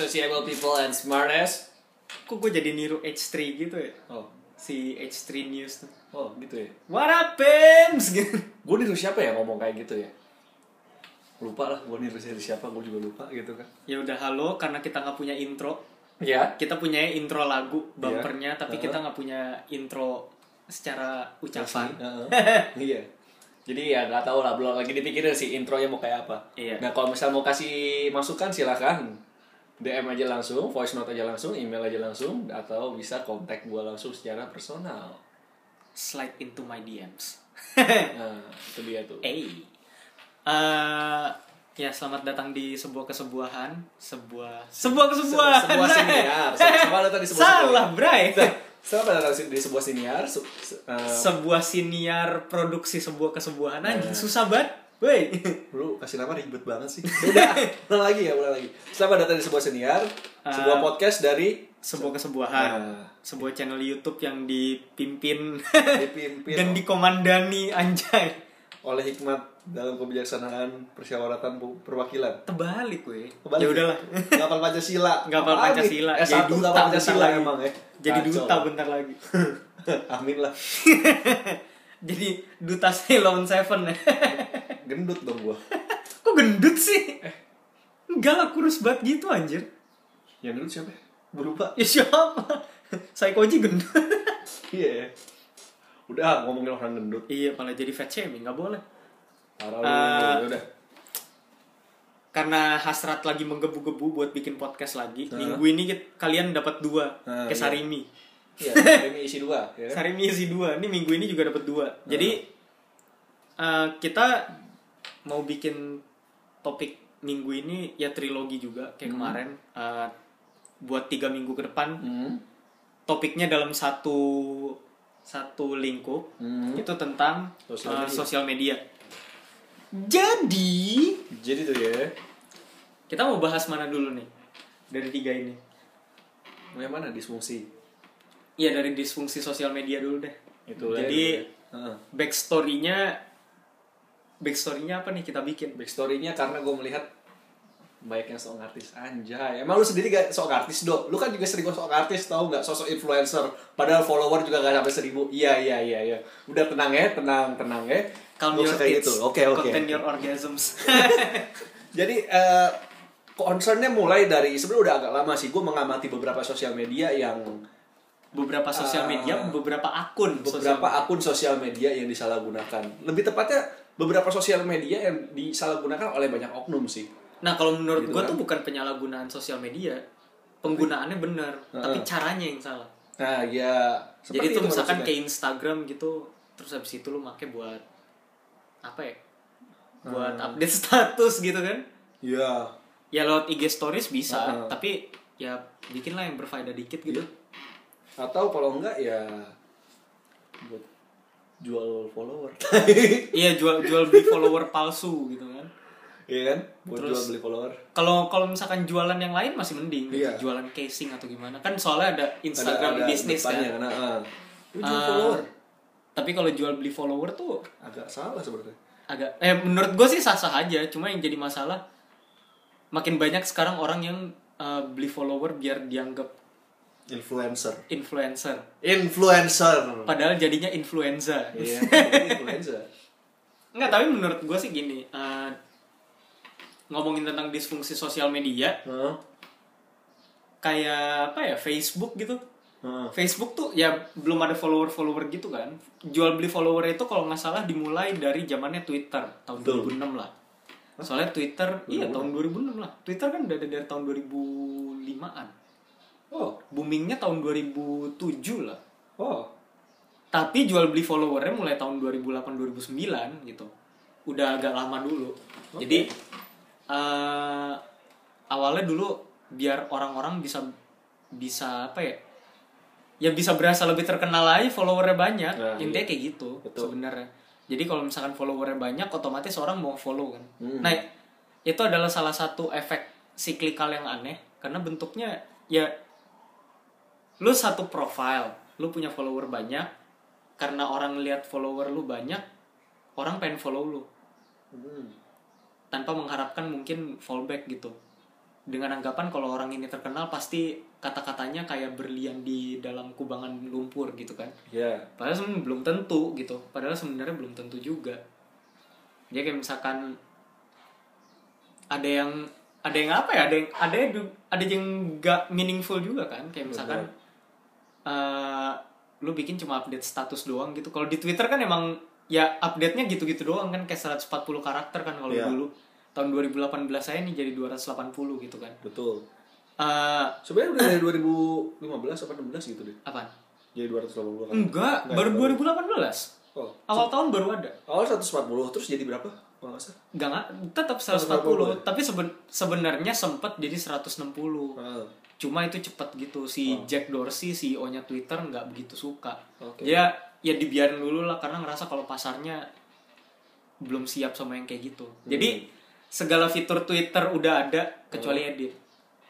sociable people and smartass. Kok gue jadi niru H3 gitu ya? Oh, Si H3 News tuh. oh gitu ya. What up? Gitu. Gue niru siapa ya ngomong kayak gitu ya? Lupa lah, gue niru siapa, gue juga lupa gitu kan. Ya udah halo, karena kita nggak punya intro. Ya. Kita punya intro lagu, bumpernya, tapi Uh-huh. kita nggak punya intro secara ucapan. Iya. Jadi ya nggak tahu lah, belum lagi dipikirin sih intronya mau kayak apa. Iya. Nah kalau misal mau kasih masukan silakan DM aja langsung, voice note aja langsung, email aja langsung, atau bisa kontak gue langsung secara personal. Slide into my DMs. Nah, itu dia tuh. Eh. Eh, ya selamat datang di sebuah kesebuahan, sebuah sebuah kesebuahan. sebuah siniar. Sama ada tadi sebuah Salah, Bray. Siapa datang di sebuah siniar? Sebuah siniar produksi sebuah kesebuahan anjing Nah. susah banget. Woi. Lu kasih nama ribet banget sih. Udah, ulang lagi ya, ulang lagi. Selamat datang di sebuah siniar, sebuah Ah. podcast dari sebuah kesebuahan. Nah. Sebuah channel YouTube yang dipimpin dipimpin dan dikomandani anjay. oleh hikmat dalam kebijaksanaan persyawaratan perwakilan. Terbalik gue. Ya udahlah. Gapal Pancasila. Gapal Apaan nih? Pancasila. S1 Jadi duta Pancasila emang ya. Jadi Kacau duta bentar lagi. Amin lah. Jadi duta Ceylon Seven ya. Gendut dong gua. Kok gendut sih? Enggak lah kurus banget gitu anjir. Yang gendut siapa? Berupa. Ya siapa? Saikoji gendut. Iya. Udah ngomongin orang gendut. iya, malah jadi fat shaming, nggak boleh. Parah. Udah. karena hasrat lagi menggebu-gebu buat bikin podcast lagi Hah? minggu ini kit- kalian dapat dua Ah, ke iya. Sarimi Iya, ini isi dua, ya. kan? Sarimi isi dua ini minggu ini juga dapat dua jadi eh, kita mau bikin topik minggu ini ya trilogi juga kayak kemarin eh, buat tiga minggu ke depan Hmm. topiknya dalam satu satu lingkup Hmm. itu tentang Sosial eh, media. sosial media jadi Jadi tuh ya. Kita mau bahas mana dulu nih? Dari tiga ini. Yang mana disfungsi? Iya dari disfungsi sosial media dulu deh. Itu Jadi ya. Backstory-nya backstory-nya apa nih kita bikin? Backstory-nya karena gue melihat banyak yang sok artis anjay emang lu sendiri gak sok artis dok? Lu kan juga sering sok artis tau nggak? Sosok influencer padahal follower juga gak sampai seribu. Iya iya iya iya. Udah tenang ya tenang tenang ya. Calm Nggak your kayak gitu. Oke oke. Contain your orgasms. jadi eh concernnya mulai dari sebenarnya udah agak lama sih gue mengamati beberapa sosial media yang beberapa sosial media, Ah. beberapa akun sosial beberapa akun sosial media yang disalahgunakan lebih tepatnya beberapa sosial media yang disalahgunakan oleh banyak oknum sih Nah kalau menurut Gitu gua kan? tuh bukan penyalahgunaan sosial media, penggunaannya bener, tapi Heeh. caranya yang salah. nah ya Jadi tuh itu misalkan maksudnya. kayak Instagram gitu, terus habis itu lu make buat apa ya? Buat Hmm. update status gitu kan? Iya. Ya lewat IG stories bisa, Heeh. tapi ya bikinlah yang berfaedah dikit gitu. Iya. Atau kalau enggak ya buat jual follower. Iya jual jual beli follower palsu gitu kan. Iya kan? Buat Terus- jual beli follower. Kalau kalau misalkan jualan yang lain masih mending, gitu. Iya. jualan casing atau gimana kan soalnya ada Instagram Ada- ada bisnis kan. depannya, ah. Lu jual Ah, follower. Tapi kalau jual beli follower tuh Agak salah sebenarnya. agak eh menurut gue sih sah-sah aja, cuma yang jadi masalah makin banyak sekarang orang yang eh, beli follower biar dianggap Influencer. influencer. Influencer. Padahal jadinya influenza. Iya, influencer. Enggak, tapi menurut gue sih gini, eh, ngomongin tentang disfungsi sosial media, Heeh. kayak apa ya Facebook gitu. Heeh. Facebook tuh ya belum ada follower-follower gitu kan. Jual beli follower itu kalau nggak salah dimulai dari zamannya Twitter tahun Betul. 2006 lah. Soalnya Twitter, iya tahun 2006 lah. Twitter kan udah ada dari tahun 2005-an. Oh, Boomingnya tahun 2007 lah. oh. Tapi jual beli followernya mulai tahun 2008-2009 gitu. Udah agak lama dulu. Oke. Jadi eh, awalnya dulu biar orang-orang bisa bisa apa ya? Ya bisa berasa lebih terkenal aja followernya banyak. Nah, Intinya iya. kayak gitu sebenarnya. Jadi kalau misalkan followernya banyak, otomatis orang mau follow kan. Hmm. Nah itu adalah salah satu efek siklikal yang aneh karena bentuknya ya lu satu profile, lu punya follower banyak, karena orang lihat follower lu banyak, orang pengen follow lu. Hmm. tanpa mengharapkan mungkin fallback gitu. Dengan anggapan kalau orang ini terkenal pasti kata-katanya kayak berlian di dalam kubangan lumpur gitu kan. Ya padahal sebenarnya belum tentu gitu. Padahal sebenarnya belum tentu juga. Dia kayak misalkan ada yang ada yang apa ya? Ada yang ada yang ada yang gak meaningful juga kan? Kayak misalkan eh lu bikin cuma update status doang gitu. Kalau di Twitter kan emang ya update nya gitu-gitu doang kan kayak 140 karakter kan kalau Iya. dulu. Tahun 2018 saya nih jadi 280 gitu kan. Betul. Eh sebenarnya udah dari 2015 apa 16 gitu deh. Apaan? Jadi 280 kan enggak baru 2018 oh awal tahun baru ada. Awal 140 terus jadi berapa kalau nggak salah enggak, tetap 140. 140. Tapi seben- sebenarnya sempat jadi 160. Ah, Cuma itu cepet gitu. Si Jack Dorsey, CEO-nya Twitter nggak begitu suka. Oke. Dia ya dibiarin dulu lah karena ngerasa kalau pasarnya belum siap sama yang kayak gitu. Jadi segala fitur Twitter udah ada kecuali edit.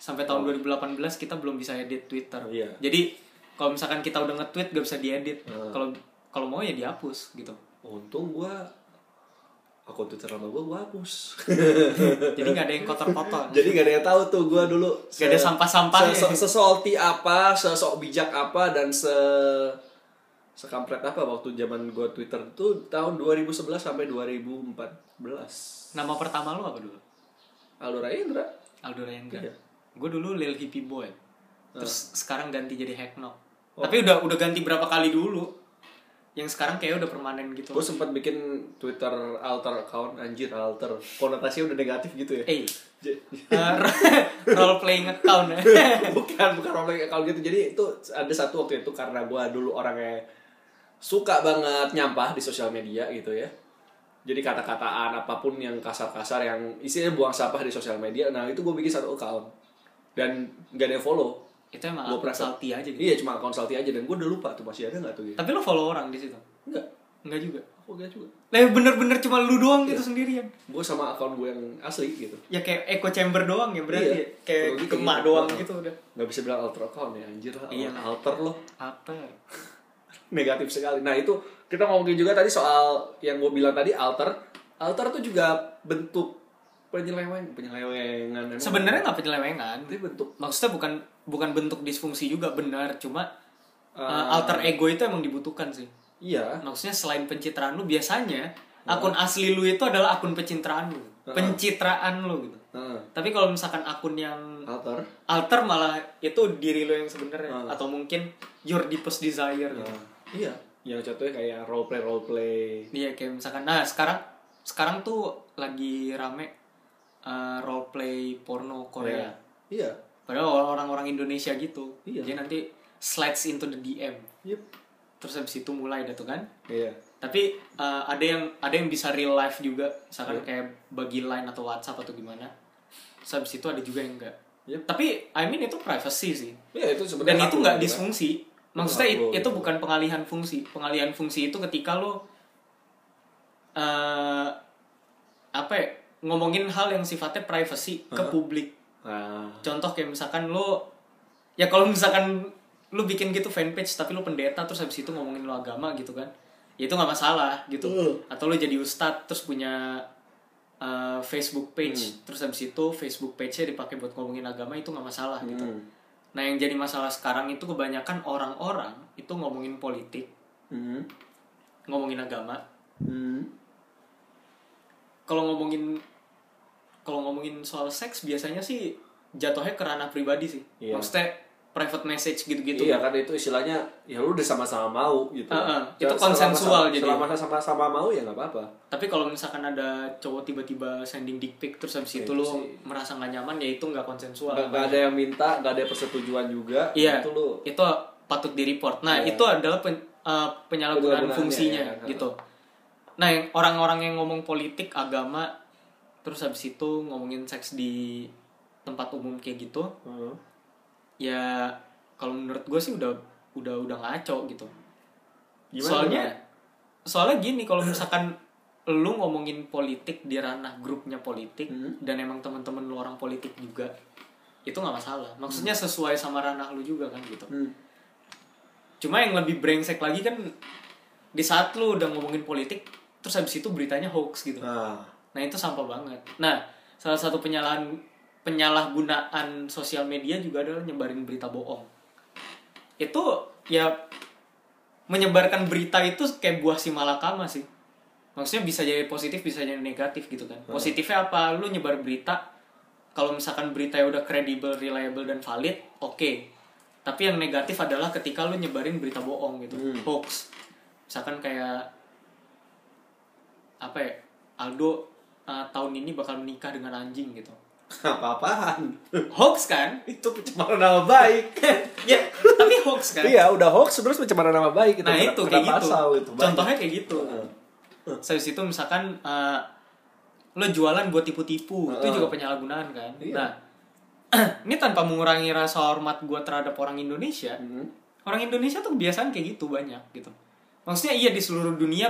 Sampai tahun 2018 kita belum bisa edit Twitter. Iya. Jadi kalau misalkan kita udah nge-tweet gak bisa diedit. Hmm. Kalau kalau mau ya dihapus gitu. untung gua akun Twitter lama gua gua hapus Jadi nggak ada yang kotor-kotor. jadi gak ada yang tahu tuh gua dulu Gak ada sampah-sampahnya. se- sesalty apa sesok bijak apa dan se sekampret apa waktu zaman gua Twitter tuh tahun 2011 sampai 2014 Nama pertama lu apa dulu? Aldo Raindra Aldo Rendra. Iya. Gue dulu Lil Hippie Boy. Terus sekarang ganti jadi Hacknock. Oh. Tapi udah udah ganti berapa kali dulu. Yang sekarang kayak udah permanen gitu. gue sempat bikin Twitter alter account anjir alter. Konotasinya udah negatif gitu ya? Eh, J- uh, role playing account ya. bukan bukan role account gitu. Jadi itu ada satu waktu itu karena gue dulu orangnya suka banget nyampah di sosial media gitu ya. Jadi kata-kataan apa pun yang kasar-kasar yang isinya buang sampah di sosial media nah itu gue bikin satu account. Dan gak ada yang follow Itu emang akun perasa- salty aja gitu. iya cuma konsulti aja dan gue udah lupa tuh masih ada nggak tuh gitu Tapi lo follow orang di situ? enggak Enggak juga. aku enggak juga Lah bener-bener cuma lu doang Iya. gitu sendirian. gue sama account gue yang asli gitu Ya kayak echo chamber doang ya berarti. Iya. ya? Kayak gitu gemak gitu. doang gitu udah. nggak bisa bilang alter account ya anjir lah Iya. alter loh Apa? negatif sekali. Nah itu kita ngomongin juga tadi soal yang gue bilang tadi alter. Alter tuh juga bentuk penyeleweng, penyelewengan. Sebenarnya nggak penyelewengan. Tapi bentuk maksudnya bukan bukan bentuk disfungsi juga benar cuma uh, alter ego itu emang dibutuhkan sih iya. maksudnya selain pencitraan lu biasanya akun asli lu itu adalah akun pencitraan lu Ah. pencitraan lu gitu Nah, tapi kalau misalkan akun yang alter. alter malah itu diri lu yang sebenarnya Ah. atau mungkin your deepest desire gitu Nah, iya. Yang contohnya kayak role play role play. Iya kayak misalkan nah sekarang sekarang tuh lagi rame uh, role play porno Korea Iya. padahal orang-orang Indonesia gitu Iya. dia nanti slides into the DM Yep. terus habis itu mulai dah tuh kan Iya. tapi uh, ada yang ada yang bisa real life juga misalkan Iya. kayak bagi line atau WhatsApp atau gimana terus habis itu ada juga yang enggak Yep. tapi I mean itu privacy sih Iya itu dan sebenarnya itu hak nggak lu, kan? disfungsi maksudnya itu gitu. bukan pengalihan fungsi pengalihan fungsi itu ketika lo eh apa ya ngomongin hal yang sifatnya privacy ke publik Nah, contoh kayak misalkan lo ya kalau misalkan lu bikin gitu fanpage tapi lu pendeta terus habis itu ngomongin lo agama gitu kan ya itu nggak masalah gitu Uh. atau lu jadi ustadz terus punya uh, Facebook page terus habis itu Facebook page-nya dipakai buat ngomongin agama itu nggak masalah gitu Hmm. nah yang jadi masalah sekarang itu kebanyakan orang-orang itu ngomongin politik Hmm. ngomongin agama Hmm. kalau ngomongin kalau ngomongin soal seks biasanya sih jatuhnya ke ranah pribadi sih Iya. maksudnya private message gitu-gitu Iya kan itu istilahnya ya lu udah sama-sama mau gitu. Heeh, Ya, itu selama- konsensual jadi. Selama sama-sama mau ya nggak apa-apa. Tapi kalau misalkan ada cowok tiba-tiba sending dick pic terus habis Ya, itu itu sih. merasa nggak nyaman ya itu nggak konsensual. Nggak nggak ada yang minta, nggak ada persetujuan juga. Iya. Itu lu Itu patut di report. Nah, Iya. itu adalah pen- eh, penyalahgunaan fungsinya ya. gitu. Nah, yang orang-orang yang ngomong politik, agama terus habis itu ngomongin seks di tempat umum kayak gitu, Heeh. ya kalau menurut gue sih udah udah udah ngaco gitu. Gimana, soalnya soalnya gini kalau misalkan lu ngomongin politik di ranah grupnya politik Hmm. dan emang teman-teman lu orang politik juga itu nggak masalah maksudnya sesuai sama ranah lu juga kan gitu Hmm. cuma yang lebih brengsek lagi kan di saat lu udah ngomongin politik terus habis itu beritanya hoax gitu Nah, nah itu sampah banget. Nah salah satu penyalahan penyalahgunaan sosial media juga adalah nyebarin berita bohong. Itu ya menyebarkan berita itu kayak buah si malakama sih. Maksudnya bisa jadi positif bisa jadi negatif gitu kan. Positifnya apa? Lu nyebar berita kalau misalkan berita yang udah kredibel reliable dan valid oke. Tapi yang negatif adalah ketika lu nyebarin berita bohong gitu. Hmm. hoax. Misalkan kayak apa ya Aldo uh, tahun ini bakal menikah dengan anjing gitu Apa-apaan? hoax kan itu pencemaran nama baik. ya tapi hoax kan iya, udah hoax terus pencemaran nama baik. nah itu kena kayak gitu itu, contohnya kayak gitu Heeh. Habis itu misalkan uh, lo jualan buat tipu-tipu itu Heeh. juga penyalahgunaan kan Iya. nah ini tanpa mengurangi rasa hormat gue terhadap orang Indonesia Hmm. orang Indonesia tuh kebiasaan kayak gitu banyak gitu maksudnya iya di seluruh dunia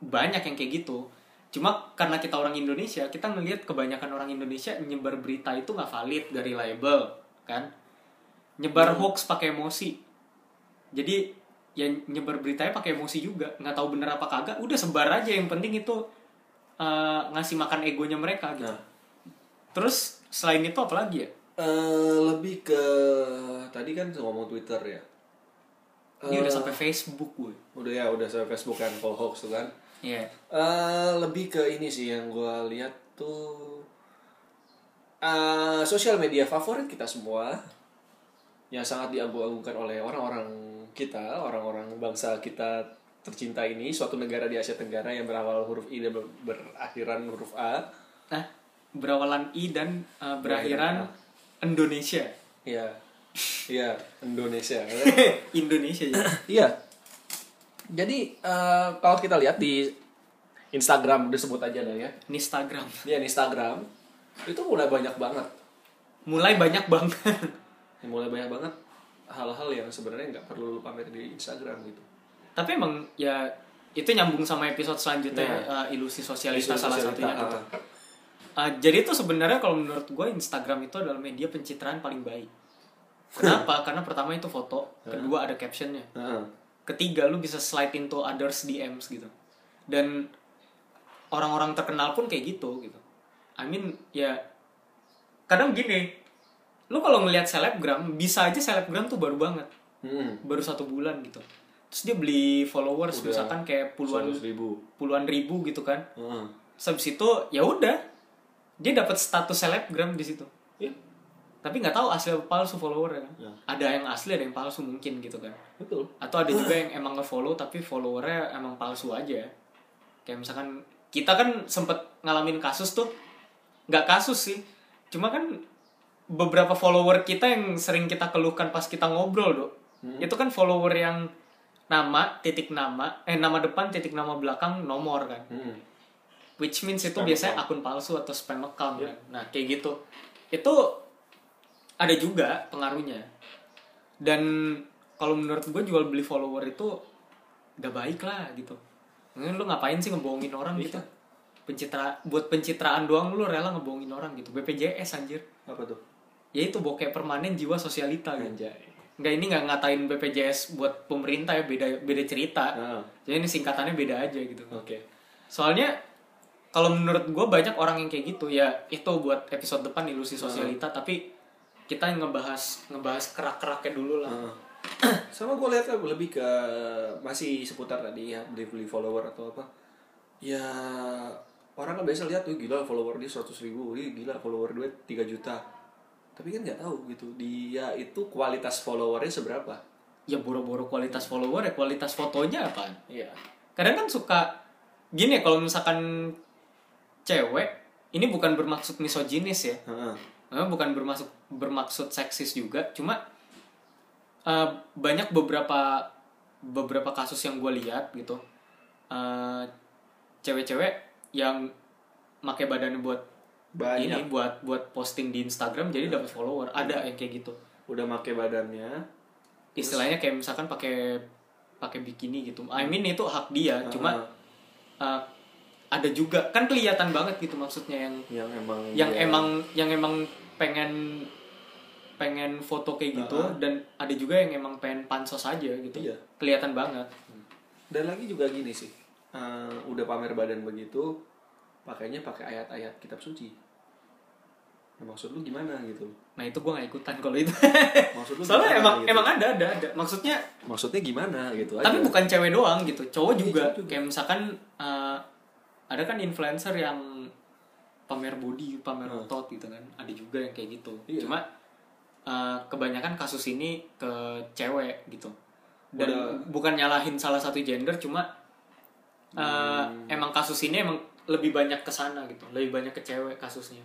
banyak yang kayak gitu cuma karena kita orang Indonesia kita ngelihat kebanyakan orang Indonesia nyebar berita itu nggak valid dari label kan? Nyebar hoax pakai emosi. Jadi ya nyebar beritanya pakai emosi juga. Nggak tahu bener apa kagak udah sebar aja. Yang penting itu uh, ngasih makan egonya mereka gitu. Nah, terus selain itu apa lagi ya? Eh, lebih ke tadi kan ngomong Twitter ya. ini udah Eh, sampai Facebook gue udah ya udah sampai Facebook kan kalau hoax tuh kan. Iya. Eh, lebih ke ini sih yang gue lihat tuh eh sosial media favorit kita semua yang sangat diagung-agungkan oleh orang-orang kita, orang-orang bangsa kita tercinta ini, suatu negara di Asia Tenggara yang berawal huruf I dan ber- berakhiran huruf A. Nah, berawalan I dan uh, berakhiran Indonesia. Iya. Iya, Indonesia. Indonesia ya. Iya. Jadi eh, kalau kita lihat di Instagram udah sebut aja lah ya. Instagram. Dia di Instagram itu mulai banyak banget. Mulai banyak banget. Ya, mulai banyak banget hal-hal yang sebenarnya nggak perlu lu pamer di Instagram gitu. Tapi emang ya itu nyambung sama episode selanjutnya Nah. uh, ilusi sosialita salah sosialita, satunya gitu. Uh, jadi itu sebenarnya kalau menurut gue Instagram itu adalah media pencitraan paling baik. Kenapa? Karena pertama itu foto, kedua ada captionnya, Heeh. Ketiga lu bisa slide into others DMs gitu. Dan orang-orang terkenal pun kayak gitu gitu. I mean ya kadang gini, lu kalau ngelihat selebgram bisa aja selebgram tuh baru banget, Hmm. baru satu bulan gitu. Terus dia beli followers Udah misalkan kayak puluhan 100 ribu. puluhan ribu gitu kan. Heeh. Terus habis itu ya udah dia dapat status selebgram di situ. Iya, Tapi nggak tahu asli apa palsu followernya kan. Ya. Ada yang asli, ada yang palsu mungkin gitu kan. betul. Atau ada juga yang emang nge-follow tapi followernya emang palsu aja. Kayak misalkan kita kan sempet ngalamin kasus tuh. Nggak kasus sih. Cuma kan beberapa follower kita yang sering kita keluhkan pas kita ngobrol, Dok. Itu kan follower yang nama, titik nama, eh nama depan, titik nama belakang, nomor kan. Hmm. Which means itu Spam biasanya account. akun palsu atau spam account Iya. kan. Nah, kayak gitu. Itu ada juga pengaruhnya. Dan kalau menurut gue jual beli follower itu gak baik lah gitu. Mungkin lu ngapain sih ngebohongin orang Iya. gitu? Pencitra buat pencitraan doang lu rela ngebohongin orang gitu. BPJS anjir. Apa tuh? Ya itu bokeh permanen jiwa sosialita gitu. Anjay. Nggak ini nggak ngatain BPJS buat pemerintah ya beda beda cerita. Heeh. Jadi ini singkatannya beda aja gitu. Oke. Soalnya kalau menurut gue banyak orang yang kayak gitu ya itu buat episode depan ilusi sosialita tapi kita yang ngebahas ngebahas kerak-keraknya dulu lah. Heeh. Sama gue lihat lebih ke masih seputar tadi ya beli follower atau apa. Ya orang kan biasa lihat tuh gila follower dia 100 ribu, Ih, gila follower dia 3 juta. Tapi kan nggak tahu gitu dia itu kualitas followernya seberapa. Ya boro-boro kualitas follower ya kualitas fotonya apa? Iya. Kadang kan suka gini ya kalau misalkan cewek ini bukan bermaksud misoginis ya. Heeh. Memang bukan bermaksud bermaksud seksis juga, cuma eh, banyak beberapa beberapa kasus yang gue lihat gitu, Eh, cewek-cewek yang pakai badannya buat Banyak. ini buat buat posting di Instagram jadi dapat follower, ada yang kayak gitu. Udah make badannya. Istilahnya kayak misalkan pakai pakai bikini gitu. I mean itu hak dia, cuma Heeh. eh, ada juga kan kelihatan banget gitu maksudnya yang yang emang yang dia- emang yang emang pengen pengen foto kayak gitu Heeh. dan ada juga yang emang pengen pansos aja gitu Iya. kelihatan banget dan lagi juga gini sih eh, udah pamer badan begitu pakainya pakai ayat-ayat kitab suci nah, maksud lu gimana gitu nah itu gue nggak ikutan kalau itu maksud lu soalnya emang gitu? emang ada ada ada maksudnya maksudnya gimana gitu tapi aja. bukan cewek doang gitu cowok Iya, juga juga. kayak misalkan eh, ada kan influencer yang pamer body pamer Hmm. otot gitu kan ada juga yang kayak gitu Iya. cuma eh, kebanyakan kasus ini ke cewek gitu dan Udah- bukan nyalahin salah satu gender cuma eh, Hmm. emang kasus ini emang lebih banyak ke sana gitu lebih banyak ke cewek kasusnya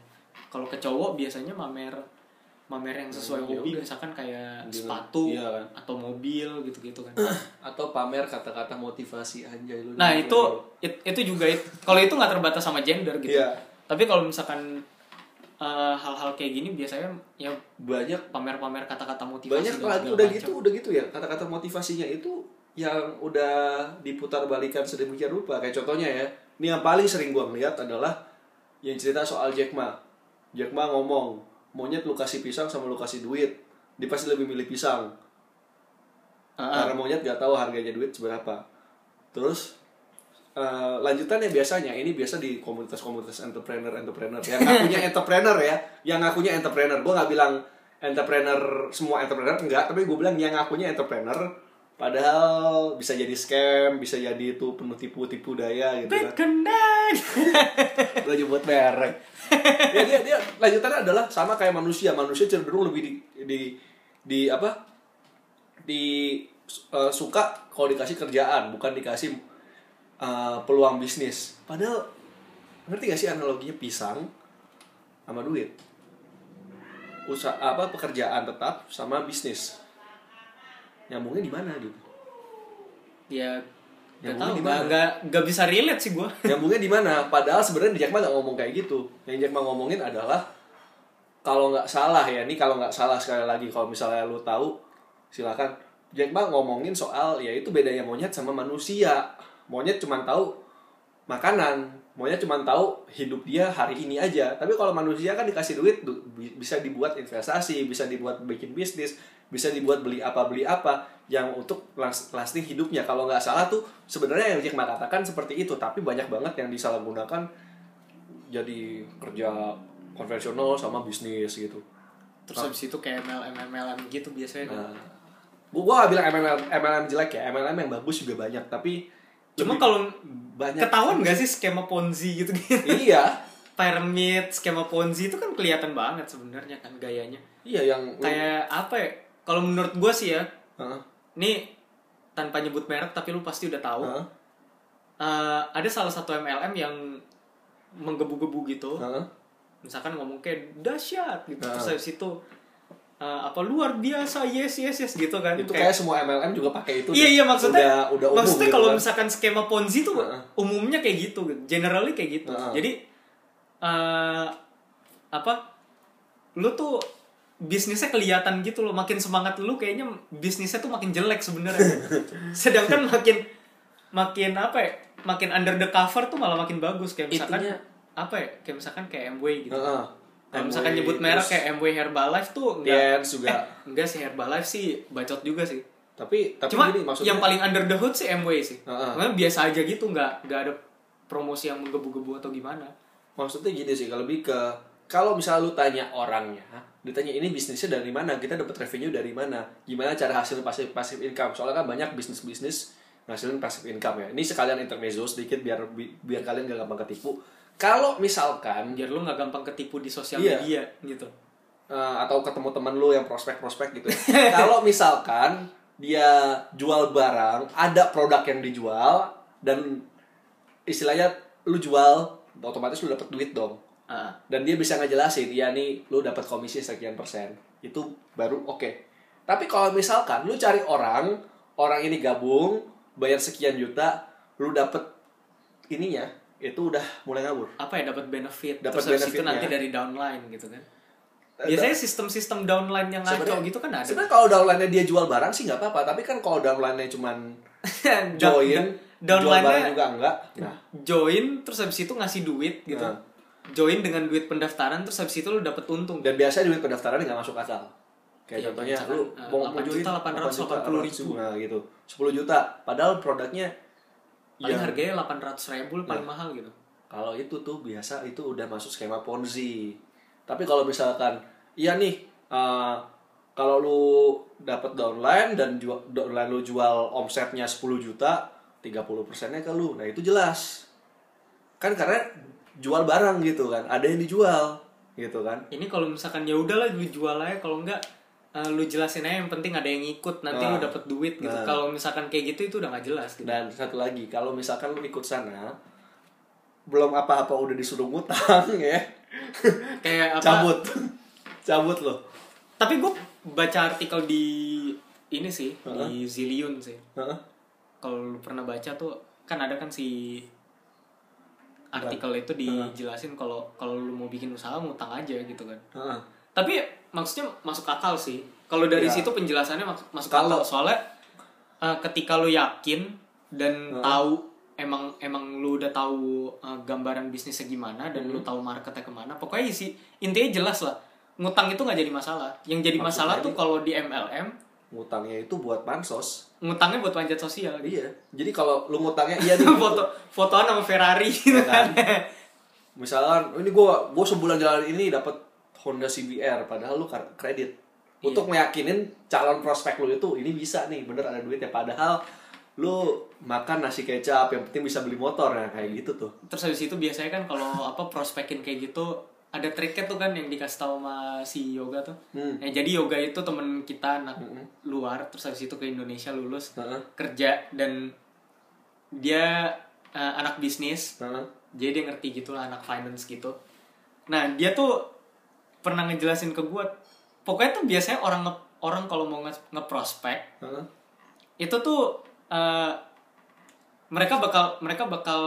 kalau ke cowok biasanya mamer mamer yang sesuai Hmm, hobi misalkan kayak Gila. sepatu Iya kan. atau mobil gitu-gitu kan atau pamer kata-kata motivasi anjay lu Nah itu it- itu juga it- kalau itu nggak terbatas sama gender gitu. Iya. Tapi kalau misalkan eh, hal-hal kayak gini biasanya ya banyak. pamer-pamer kata-kata motivasi banyak lagi udah macam. gitu udah gitu ya. Kata-kata motivasinya itu yang udah diputar balikan sedemikian rupa. Kayak contohnya ya ini yang paling sering gua ngeliat adalah yang cerita soal Jack Ma. Jack Ma ngomong monyet lu kasih pisang sama lu kasih duit. Dia pasti lebih milih pisang. Ah, karena monyet gak tahu harganya duit seberapa. Terus eh, lanjutannya biasanya ini biasa di komunitas-komunitas entrepreneur entrepreneur. Yang ngakunya entrepreneur ya. Yang ngakunya entrepreneur. Gue nggak bilang entrepreneur semua entrepreneur enggak. Tapi gue bilang yang ngakunya entrepreneur padahal bisa jadi scam bisa jadi itu penuh tipu-tipu daya gitu kan. lo nyebut merek. Ya dia dia lanjutannya adalah sama kayak manusia. Manusia cenderung lebih di di, di apa? Di eh, suka kalau dikasih kerjaan bukan dikasih eh, peluang bisnis. Padahal ngerti gak sih analoginya pisang sama duit? Usaha apa pekerjaan tetap sama bisnis. Nyambungnya di mana gitu? Ya Gak tahu, mungkin gak, gak, gak bisa relate sih gue nyambungnya di mana? Padahal sebenarnya Jack Ma nggak ngomong kayak gitu. Yang Jack Ma ngomongin adalah kalau nggak salah ya ini kalau nggak salah sekali lagi kalau misalnya lu tahu silakan. Jack Ma ngomongin soal ya itu bedanya monyet sama manusia monyet cuma tahu makanan monyet cuma tahu hidup dia hari ini aja. Tapi kalau manusia kan dikasih duit du- bi- bisa dibuat investasi bisa dibuat bikin bisnis bisa dibuat beli apa beli apa yang untuk las- lasting hidupnya. Kalau nggak salah tuh sebenarnya yang Jack Ma katakan seperti itu tapi banyak banget yang disalahgunakan jadi kerja konvensional sama bisnis gitu. Terus habis itu kayak MLM, MLM gitu biasanya. Nah, gua gua gak bilang MLM, MLM jelek ya, MLM yang bagus juga banyak, tapi Cuma kalau banyak Ketahuan gak sih skema ponzi gitu gitu? Iya, Pyramid, skema ponzi itu kan kelihatan banget sebenarnya kan gayanya. Iya yang Kayak apa ya? Kalau menurut gue sih ya Heeh, Ini tanpa nyebut merek tapi lu pasti udah tahu. Heeh, Eh, ada salah satu MLM yang menggebu-gebu gitu. Heeh. misalkan ngomong kayak dahsyat gitu Nah. terus habis itu eh, apa luar biasa yes yes yes gitu kan Itu kayak semua MLM juga pakai itu. iya iya maksudnya udah, udah umum maksudnya gitu kalau kan. misalkan skema ponzi tuh Heeh. umumnya kayak gitu generally kayak gitu Heeh. jadi eh, apa lu tuh bisnisnya kelihatan gitu loh makin semangat lu kayaknya bisnisnya tuh makin jelek sebenarnya sedangkan makin makin apa ya makin under the cover tuh malah makin bagus kayak misalkan Intinya- apa ya kayak misalkan kayak MW gitu Heeh. Kalau misalkan nyebut merek kayak MW Herbalife tuh enggak Dance juga. eh, enggak sih Herbalife sih bacot juga sih Tapi tapi Cuma gini maksudnya yang paling under the hood sih MW sih. Heeh. Makanya biasa aja gitu, nggak nggak ada promosi yang menggebu-gebu atau gimana. maksudnya gini sih kalau lebih ke kalau misalnya lu tanya orangnya ditanya ini bisnisnya dari mana kita dapat revenue dari mana gimana cara hasil pasif pasif income soalnya kan banyak bisnis bisnis ngasilin pasif income ya ini sekalian intermezzo sedikit biar bi- biar kalian gak gampang ketipu kalau misalkan Biar lu nggak gampang ketipu di sosial Iya. media gitu. eh, atau ketemu temen lu yang prospek-prospek gitu ya. kalau misalkan dia jual barang ada produk yang dijual dan istilahnya lu jual otomatis lu dapet duit dong Ah, dan dia bisa ngejelasin ya nih lu dapat komisi sekian persen itu baru oke tapi kalau misalkan lu cari orang orang ini gabung bayar sekian juta lu dapat ininya itu udah mulai ngawur apa ya dapat benefit. Dapat habis itu nanti dari downline gitu kan. Eh, Biasanya sistem-sistem downline yang ngaco gitu kan ada. sebenarnya kalau downline-nya dia jual barang sih nggak apa-apa tapi kan kalau downline-nya cuman join downline-nya juga enggak nah join terus habis itu ngasih duit gitu. Nah. Join dengan duit pendaftaran terus habis itu lu dapet untung. dan biasanya duit pendaftaran nggak masuk akal kayak Iya, contohnya lu eh, mau 8 mau join juta, 880 ribu. nah gitu 10 juta padahal produknya Paling yang- harganya 800 ribu paling mahal gitu. kalau itu tuh biasa itu udah masuk skema ponzi. Tapi kalau misalkan iya nih eh, kalau lu dapat downline dan jual downline lu jual omsetnya 10 juta 30 persennya ke lu. Nah itu jelas. Kan karena jual barang gitu kan ada yang dijual gitu kan. Ini kalau misalkan ya udahlah jual aja. Kalau enggak eh, lu jelasin aja yang penting ada yang ikut nanti Nah. lu dapet duit gitu Nah. kalau misalkan kayak gitu itu udah nggak jelas gitu. Dan satu lagi, kalau misalkan lu ikut sana, belum apa-apa udah disuruh ngutang ya, kayak apa cabut, cabut lo. tapi gue baca artikel di ini sih Heeh. di Zillion sih Heeh. kalau lu pernah baca tuh kan ada kan si artikel itu dijelasin kalau kalau lu mau bikin usaha ngutang aja gitu kan Heeh. tapi maksudnya masuk akal sih kalau dari Ya. situ penjelasannya masuk masuk Kalau- akal soalnya eh, ketika lu yakin dan Heeh. tahu emang emang lu udah tahu eh, gambaran bisnisnya gimana dan Hmm. lu tahu marketnya ke mana pokoknya isi intinya jelas lah ngutang itu nggak jadi masalah yang jadi Maksudnya masalah tuh kalau di MLM Ngutangnya itu buat bansos. ngutangnya buat panjat sosial gitu. Iya. Jadi kalau lu ngutangnya iya nih. foto fotoan sama Ferrari gitu Iya kan? kan Misalkan ini gua gua sebulan jalan ini dapat Honda CBR padahal lu kredit. Untuk meyakinin calon prospek lu itu ini bisa nih bener ada duitnya padahal lu makan nasi kecap yang penting bisa beli motor ya kayak gitu tuh. terus habis itu biasanya kan kalau apa prospekin kayak gitu ada triknya tuh kan yang dikasih tahu sama si yoga tuh Hmm. Eh, jadi yoga itu temen kita anak luar terus habis itu ke Indonesia lulus Heeh. kerja dan dia eh, anak bisnis Heeh. jadi dia ngerti gitu lah anak finance gitu nah dia tuh pernah ngejelasin ke gue pokoknya tuh biasanya orang nge- orang kalau mau nge- ngeprospek Heeh. itu tuh eh, mereka bakal mereka bakal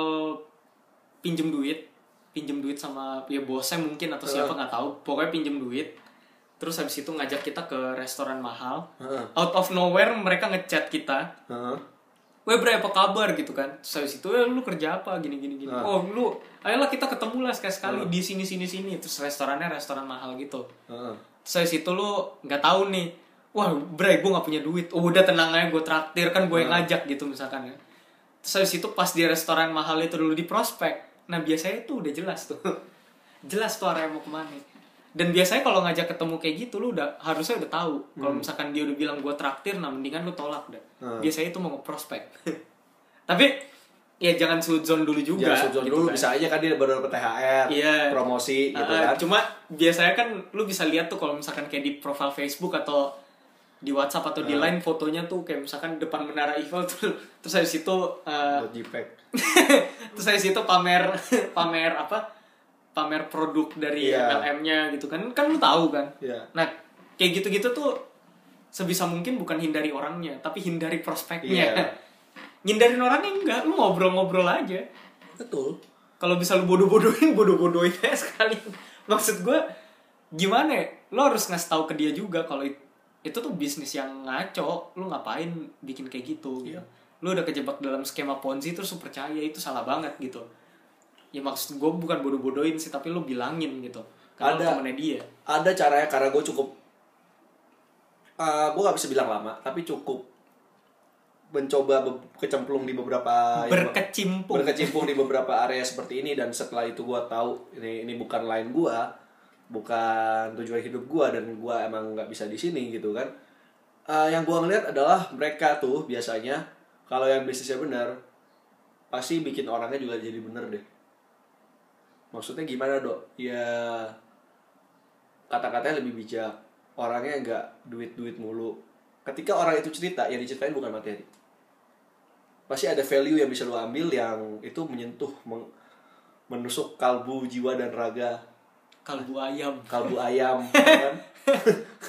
pinjem duit pinjem duit sama ya bosnya mungkin atau siapa nggak tahu pokoknya pinjem duit terus habis itu ngajak kita ke restoran mahal Heeh. out of nowhere mereka ngechat kita Heeh. Weh bre apa kabar? Gitu kan. Terus habis itu eh, lu kerja apa? Gini gini gini. Ah. Oh lu ayolah kita ketemu lah sekali sekali di sini sini sini. Terus restorannya restoran mahal gitu. Heeh. Terus habis itu lu nggak tahu nih. Wah bre gue nggak punya duit. Oh udah tenang aja gue traktir. Kan gue yang ngajak gitu misalkan ya. Terus habis itu pas di restoran mahal itu dulu di prospek. Nah biasanya tuh udah jelas tuh. Jelas tuh arahnya mau ke mana dan biasanya kalau ngajak ketemu kayak gitu lu udah harusnya udah tahu kalau misalkan dia udah bilang gue traktir nah mendingan lu tolak deh Hmm. biasanya itu mau ngeprospek tapi ya jangan suzon dulu juga Ya, sujud gitu dulu kan. bisa aja kan dia baru dapat THR, Iya. promosi gitu Ah, kan. cuma biasanya kan lu bisa lihat tuh kalau misalkan kayak di profile Facebook atau di WhatsApp atau di Hmm. Line fotonya tuh kayak misalkan depan menara Eiffel tuh terus habis itu eh, Buat JPEG. terus habis itu pamer pamer apa pamer produk dari Iya. MLM-nya gitu kan kan lu tahu kan Iya. nah kayak gitu-gitu tuh sebisa mungkin bukan hindari orangnya tapi hindari prospeknya ngindarin orangnya enggak lu ngobrol-ngobrol aja Betul. kalau bisa lu bodoh-bodohin bodoh-bodohin aja sekali maksud gue gimana ya? lo harus ngasih tahu ke dia juga kalau it- itu tuh bisnis yang ngaco lu ngapain bikin kayak gitu Iya. lu udah kejebak dalam skema ponzi terus percaya itu salah banget gitu ya maksud gue bukan bodoh-bodohin sih tapi lu bilangin gitu. Kalau Ada. temennya dia. Ada caranya karena gue cukup eh gue gak bisa bilang lama, tapi cukup mencoba be- kecemplung di beberapa berkecimpung. berkecimpung di beberapa area seperti ini dan setelah itu gue tahu ini ini bukan lain gue bukan tujuan hidup gue dan gue emang nggak bisa di sini gitu kan. Eh, yang gue ngeliat adalah mereka tuh biasanya kalau yang bisnisnya benar pasti bikin orangnya juga jadi bener deh maksudnya gimana dok? Ya kata-katanya lebih bijak. Orangnya nggak duit-duit mulu. Ketika orang itu cerita yang diceritain bukan materi pasti ada value yang bisa lo ambil yang itu menyentuh meng- menusuk kalbu jiwa dan raga. Kalbu ayam. Kalbu ayam kan?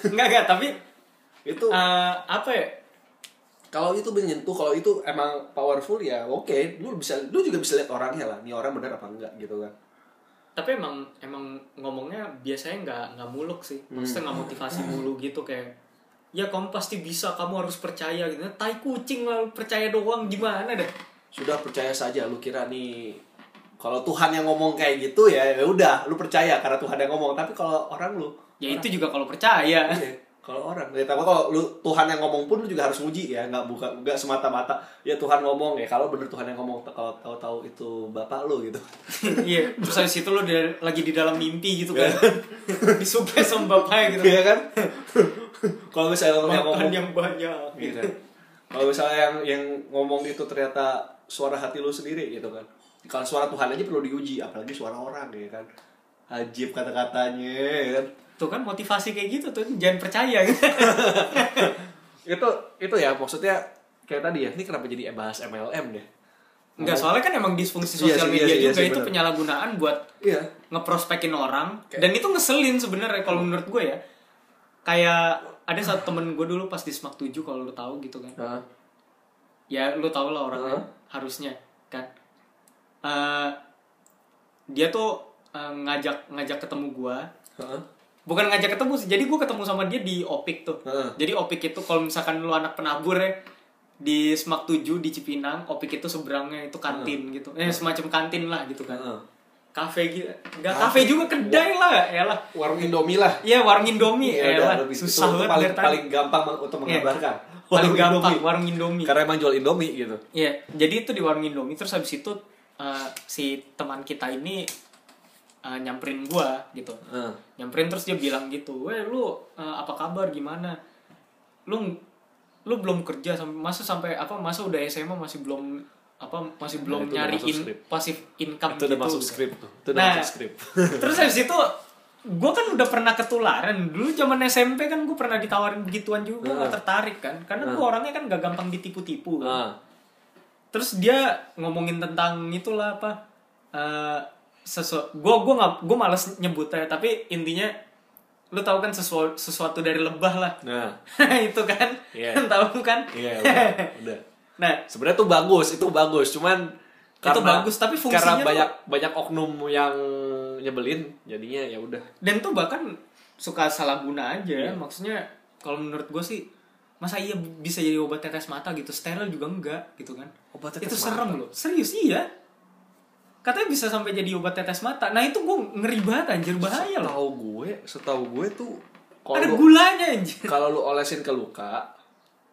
enggak enggak tapi itu. eh, apa ya? Kalau itu menyentuh kalau itu emang powerful ya oke. Lu bisa lu juga bisa lihat orangnya lah. Ini orang benar apa enggak gitu kan tapi emang emang ngomongnya biasanya nggak nggak muluk sih. Maksudnya nggak motivasi mulu gitu kayak ya kamu pasti bisa kamu harus percaya gitu. Tai kucing lah lu percaya doang gimana dah? Sudah percaya saja lu kira nih kalau Tuhan yang ngomong kayak gitu ya ya udah lu percaya karena Tuhan yang ngomong. Tapi kalau orang lu ya itu juga kalau percaya. Iya, kalau orang ya tapi kalau lu Tuhan yang ngomong pun lu juga harus muji ya nggak buka nggak semata-mata ya Tuhan ngomong ya kalau bener Tuhan yang ngomong kalau tahu-tahu itu bapak lu gitu. Iya terus habis itu lo di- lagi di dalam mimpi gitu kan. Disuplai sama bapaknya gitu. Iya kan? Kalau misalnya yang makan ngomong yang banyak. Gitu kan. kalau misalnya yang yang ngomong itu ternyata suara hati lu sendiri gitu kan. Kalau suara Tuhan aja perlu diuji apalagi suara orang ya kan. Ajib kata-katanya ya kan tuh kan motivasi kayak gitu tuh jangan percaya gitu itu itu ya maksudnya kayak tadi ya ini kenapa jadi bahas MLM deh Enggak, soalnya kan emang disfungsi Iya sosial sih, media iya iya juga sih, itu bener. penyalahgunaan buat iya ngeprospekin orang Kayak- dan itu ngeselin sebenarnya kalau menurut gue ya kayak ada satu temen gue dulu pas di Smak 7 kalau lu tahu gitu kan Heeh. ya lu tau lah orangnya Heeh. harusnya kan Eh, dia tuh eh, ngajak ngajak ketemu gue Heeh. Bukan ngajak ketemu sih jadi gue ketemu sama dia di opik tuh. Heeh. jadi opik itu kalau misalkan lu anak penabur ya di Smak 7 di Cipinang opik itu seberangnya itu kantin gitu. Eh semacam kantin lah gitu kan. Heeh. kafe gitu nggak kafe. juga kedai lah ya lah. Warung Indomie lah. Iya warung Indomie Ya ya lah. susah itu, itu banget paling tadi. paling gampang untuk Iya. menggambarkan. Paling Warung gampang Indomie. warung Indomie. Karena emang jual Indomie gitu. Iya, jadi itu di warung Indomie. Terus habis itu eh, si teman kita ini eh, nyamperin gua gitu. Heeh. Nyamperin terus dia bilang gitu, "Weh, lu eh, apa kabar gimana? Lu lu belum kerja sampai masa sampai apa masa udah SMA masih belum apa masih Nah, belum nyari in, pasif income itu udah gitu. masuk skrip tuh itu udah Nah, masuk skrip terus habis itu gue kan udah pernah ketularan dulu zaman SMP kan gue pernah ditawarin begituan juga gue Heeh. tertarik kan karena gue orangnya kan gak gampang ditipu-tipu kan. Terus dia ngomongin tentang itulah apa eh sesu gue gue nggak gue males nyebutnya tapi intinya lu tahu kan sesuatu sesuatu dari lebah lah. Nah. Itu kan? Iya. tahu kan? Iya udah, udah. nah. Sebenarnya tuh bagus itu bagus. Cuman Itu bagus, tapi fungsinya karena tuh- banyak banyak oknum yang nyebelin jadinya ya udah. Dan tuh bahkan suka salah guna aja. Iya. maksudnya kalau menurut gue sih masa iya bisa jadi obat tetes mata gitu? Steril juga enggak gitu kan? Obat tetes itu mata? serem loh. Serius iya katanya bisa sampai jadi obat tetes mata. Nah itu gue ngeri banget anjir. Bahaya loh. Setahu gue, setahu gue tuh ada kalau lu, gulanya anjir. kalau lu olesin ke luka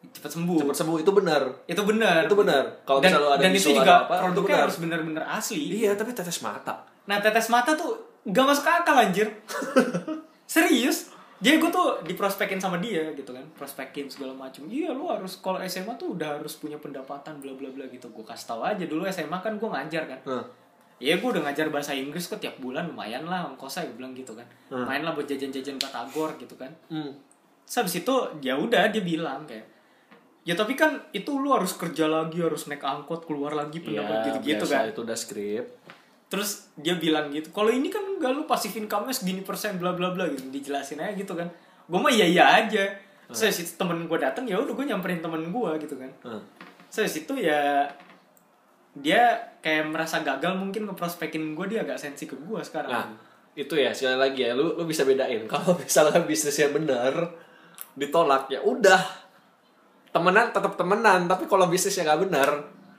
cepat sembuh. cepat sembuh itu benar. itu benar Itu benar. Kalau misalnya lu ada dan itu juga apa, itu produknya benar. harus benar-benar asli. Iya, tapi tetes mata. Nah tetes mata tuh gak masuk akal anjir. Serius? Jadi gue tuh diprospekin sama dia gitu kan. Prospekin segala macam Iya lu harus kalau SMA tuh udah harus punya pendapatan bla bla bla gitu. Gue kasih tahu aja. Dulu SMA kan gue ngajar kan. Heeh. Iya gue udah ngajar bahasa Inggris kok tiap bulan lumayan lah ongkosnya gue bilang gitu kan. Hmm. Main lah buat jajan-jajan batagor gitu kan. Hmm. Terus habis itu ya udah dia bilang kayak Ya tapi kan itu lu harus kerja lagi harus naik angkot keluar lagi pendapat Iya, gitu-gitu kan. Itu udah skrip. terus dia bilang gitu kalau ini kan enggak lu pasif income-nya segini persen bla bla bla gitu dijelasin aja gitu kan. Gue mah iya iya aja. Saya situ temen gue datang ya udah gue nyamperin temen gue gitu kan. Saya situ ya dia kayak merasa gagal mungkin ngeprospekin gue dia agak sensi ke gue sekarang. Nah, itu ya sekali lagi ya lu lu bisa bedain. Kalau misalnya bisnisnya benar ditolak ya udah. Temenan tetap temenan tapi kalau bisnisnya nggak benar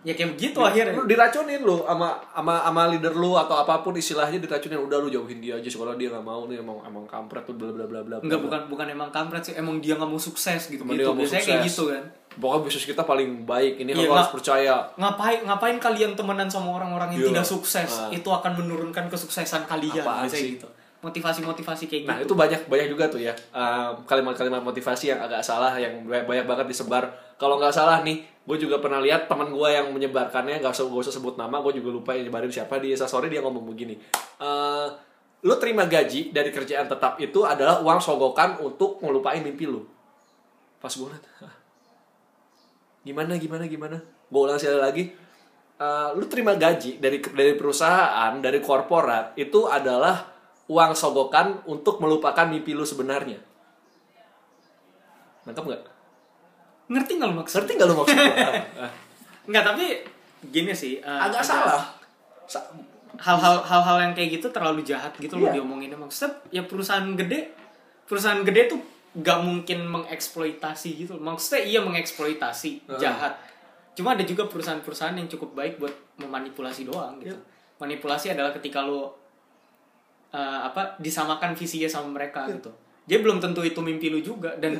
ya kayak begitu akhirnya. lu diracunin lu sama sama sama leader lu atau apa pun istilahnya diracunin udah lu jauhin dia aja kalau dia nggak mau nih emang emang kampret tuh bla bla bla bla Enggak bukan bukan emang kampret sih emang dia nggak mau sukses gitu. Emang gitu. nggak biasanya kayak sukses. gitu kan pokoknya bisnis kita paling baik ini nggak- harus percaya ngapain ngapain kalian temenan sama orang-orang yang Iya. tidak sukses Ah. itu akan menurunkan kesuksesan kalian Apaan sih? gitu motivasi-motivasi kayak Nah gitu itu banyak banyak juga tuh ya um, kalimat-kalimat motivasi yang agak salah yang banyak, banyak banget disebar. Kalau nggak salah nih, gue juga pernah lihat teman gue yang menyebarkannya nggak usah gak usah sebut nama, gue juga lupa yang nyebarin siapa di sore dia ngomong begini. Eh, lu terima gaji dari kerjaan tetap itu adalah uang sogokan untuk ngelupain mimpi lu. Pas gue liat, "Hah? Gimana gimana gimana? Gue ulang sekali lagi. Eh, lu terima gaji dari dari perusahaan dari korporat itu adalah uang sogokan untuk melupakan mimpi lu sebenarnya. Nangkep nggak? ngerti nggak lu maksud Ngerti nggak lu maksud? Ah, nggak tapi gini sih eh, Agak salah. Sa- hal-hal hal-hal yang kayak gitu terlalu jahat gitu loh Iya. diomonginnya maksudnya ya perusahaan gede perusahaan gede tuh gak mungkin mengeksploitasi gitu maksudnya iya mengeksploitasi Heeh. jahat cuma ada juga perusahaan-perusahaan yang cukup baik buat memanipulasi doang gitu Iya. manipulasi adalah ketika lo eh, apa disamakan visinya sama mereka Iya. gitu Jadi belum tentu itu mimpi lu juga dan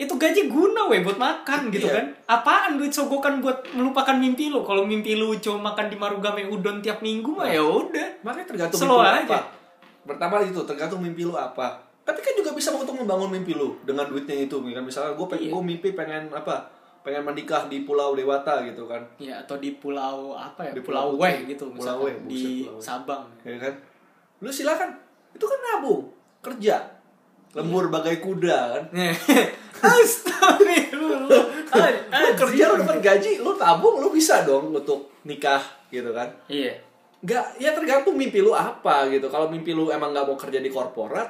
itu gaji guna weh buat makan gitu Iya. kan. Apaan duit sogokan buat melupakan mimpi lu? Kalau mimpi lu cuma makan di Marugame udon tiap minggu mah ya udah. Makanya tergantung Slow mimpi lu aja. apa. Pertama itu tergantung mimpi lu apa. Tapi kan juga bisa untuk membangun mimpi lu dengan duitnya itu. Kan misalnya gue pengen Iya. gue mimpi pengen apa? Pengen menikah di Pulau Dewata gitu kan. Ya atau di pulau apa ya? Di pulau Pulau Weh gitu Pulau misalkan Weh, di Pulau. Sabang. Ya kan? Lu silakan. Itu kan nabung, kerja. Lembur bagai kuda kan. Astagfirullah. Lu kerja lu dapat gaji, lu tabung, lu bisa dong untuk nikah gitu kan. Iya. Nggak, ya tergantung mimpi lu apa gitu. Kalau mimpi lu emang nggak mau kerja di korporat,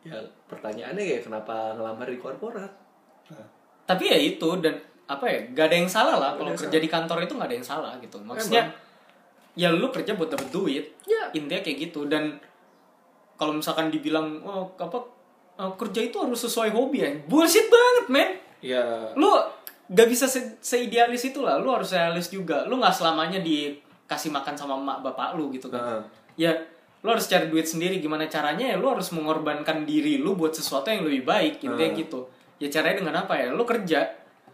ya pertanyaannya ya kenapa ngelamar di korporat? Nah, Tapi ya itu dan apa ya? Gak ada yang salah lah kalau kerja di kantor itu gak ada yang salah gitu. Maksudnya ya lu kerja buat dapet duit. Ya. Intinya kayak gitu dan kalau misalkan dibilang oh apa eh, kerja itu harus sesuai hobi ya. Bullshit banget, men. ya Lu gak bisa se seidealis itu lah. Lu harus realis juga. Lu nggak selamanya dikasih makan sama emak bapak lu gitu kan. Heeh. Ya lu harus cari duit sendiri gimana caranya ya? Lu harus mengorbankan diri lu buat sesuatu yang lebih baik intinya Hmm. gitu. Ya caranya dengan apa ya? Lu kerja.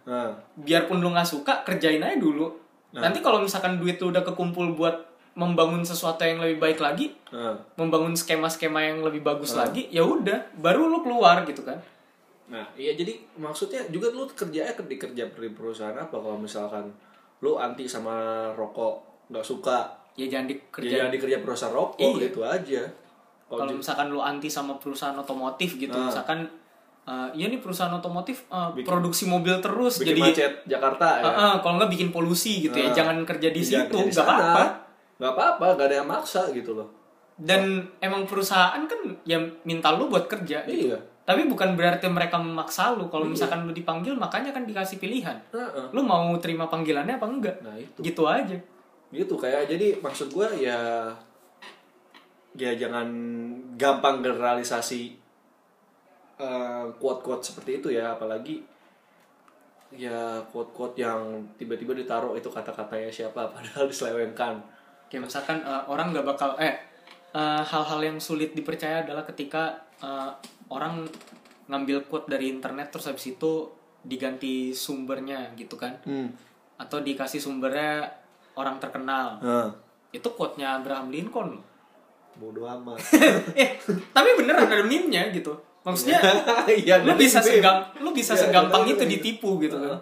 Nah, biarpun lu nggak suka kerjain aja dulu. Nah. nanti kalau misalkan duit lu udah kekumpul buat membangun sesuatu yang lebih baik lagi nah, membangun skema-skema yang lebih bagus Hmm. lagi ya udah baru lu keluar gitu kan. Nah, iya jadi maksudnya juga lu kerja di kerja di perusahaan apa? Kalau misalkan lu anti sama rokok, nggak suka ya jangan di kerja kerja di kerja perusahaan rokok Iya. gitu aja. Kalau misalkan lu anti sama perusahaan otomotif gitu Nah. misalkan eh ya nih perusahaan otomotif eh, Bikin- produksi mobil terus bikin jadi macet Jakarta ya. Eh, eh, kalau nggak bikin polusi gitu ya Nah. jangan kerja di Jangan situ nggak apa-apa nggak apa-apa nggak ada yang maksa gitu loh dan emang perusahaan kan ya minta lu buat kerja gitu. iya Tapi bukan berarti mereka memaksa lu. Kalau misalkan lu dipanggil, makanya kan dikasih pilihan. Heeh. Lu mau terima panggilannya apa enggak? nah itu Gitu aja. Gitu kayak jadi maksud gue ya ya jangan gampang generalisasi eh, quote-quote seperti itu ya apalagi ya quote-quote yang tiba-tiba ditaruh itu kata-katanya siapa padahal diselewengkan Kayak misalkan eh, orang nggak bakal eh eh, hal-hal yang sulit dipercaya adalah ketika eh, orang ngambil quote dari internet terus habis itu diganti sumbernya gitu kan. hmm. Atau dikasih sumbernya orang terkenal. nah, Itu quote-nya Abraham Lincoln. loh. bodoh amat eh, tapi beneran ada meme-nya gitu. Maksudnya iya lu bisa segam lu bisa Iya, segampang itu ditipu gitu kan.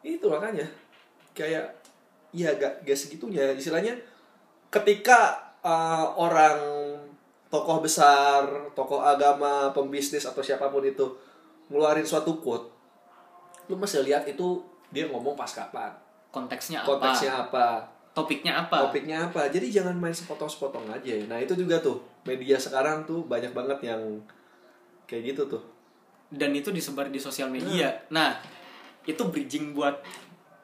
itu makanya kayak ya gak, gak segitunya istilahnya ketika uh, orang tokoh besar tokoh agama pembisnis atau siapa pun itu ngeluarin suatu quote lu mesti lihat itu dia ngomong pas kapan Konteksnya apa? konteksnya apa Topiknya apa? topiknya apa jadi jangan main sepotong-sepotong aja nah itu juga tuh media sekarang tuh banyak banget yang kayak gitu tuh Dan itu disebar di sosial media. Nah, itu bridging buat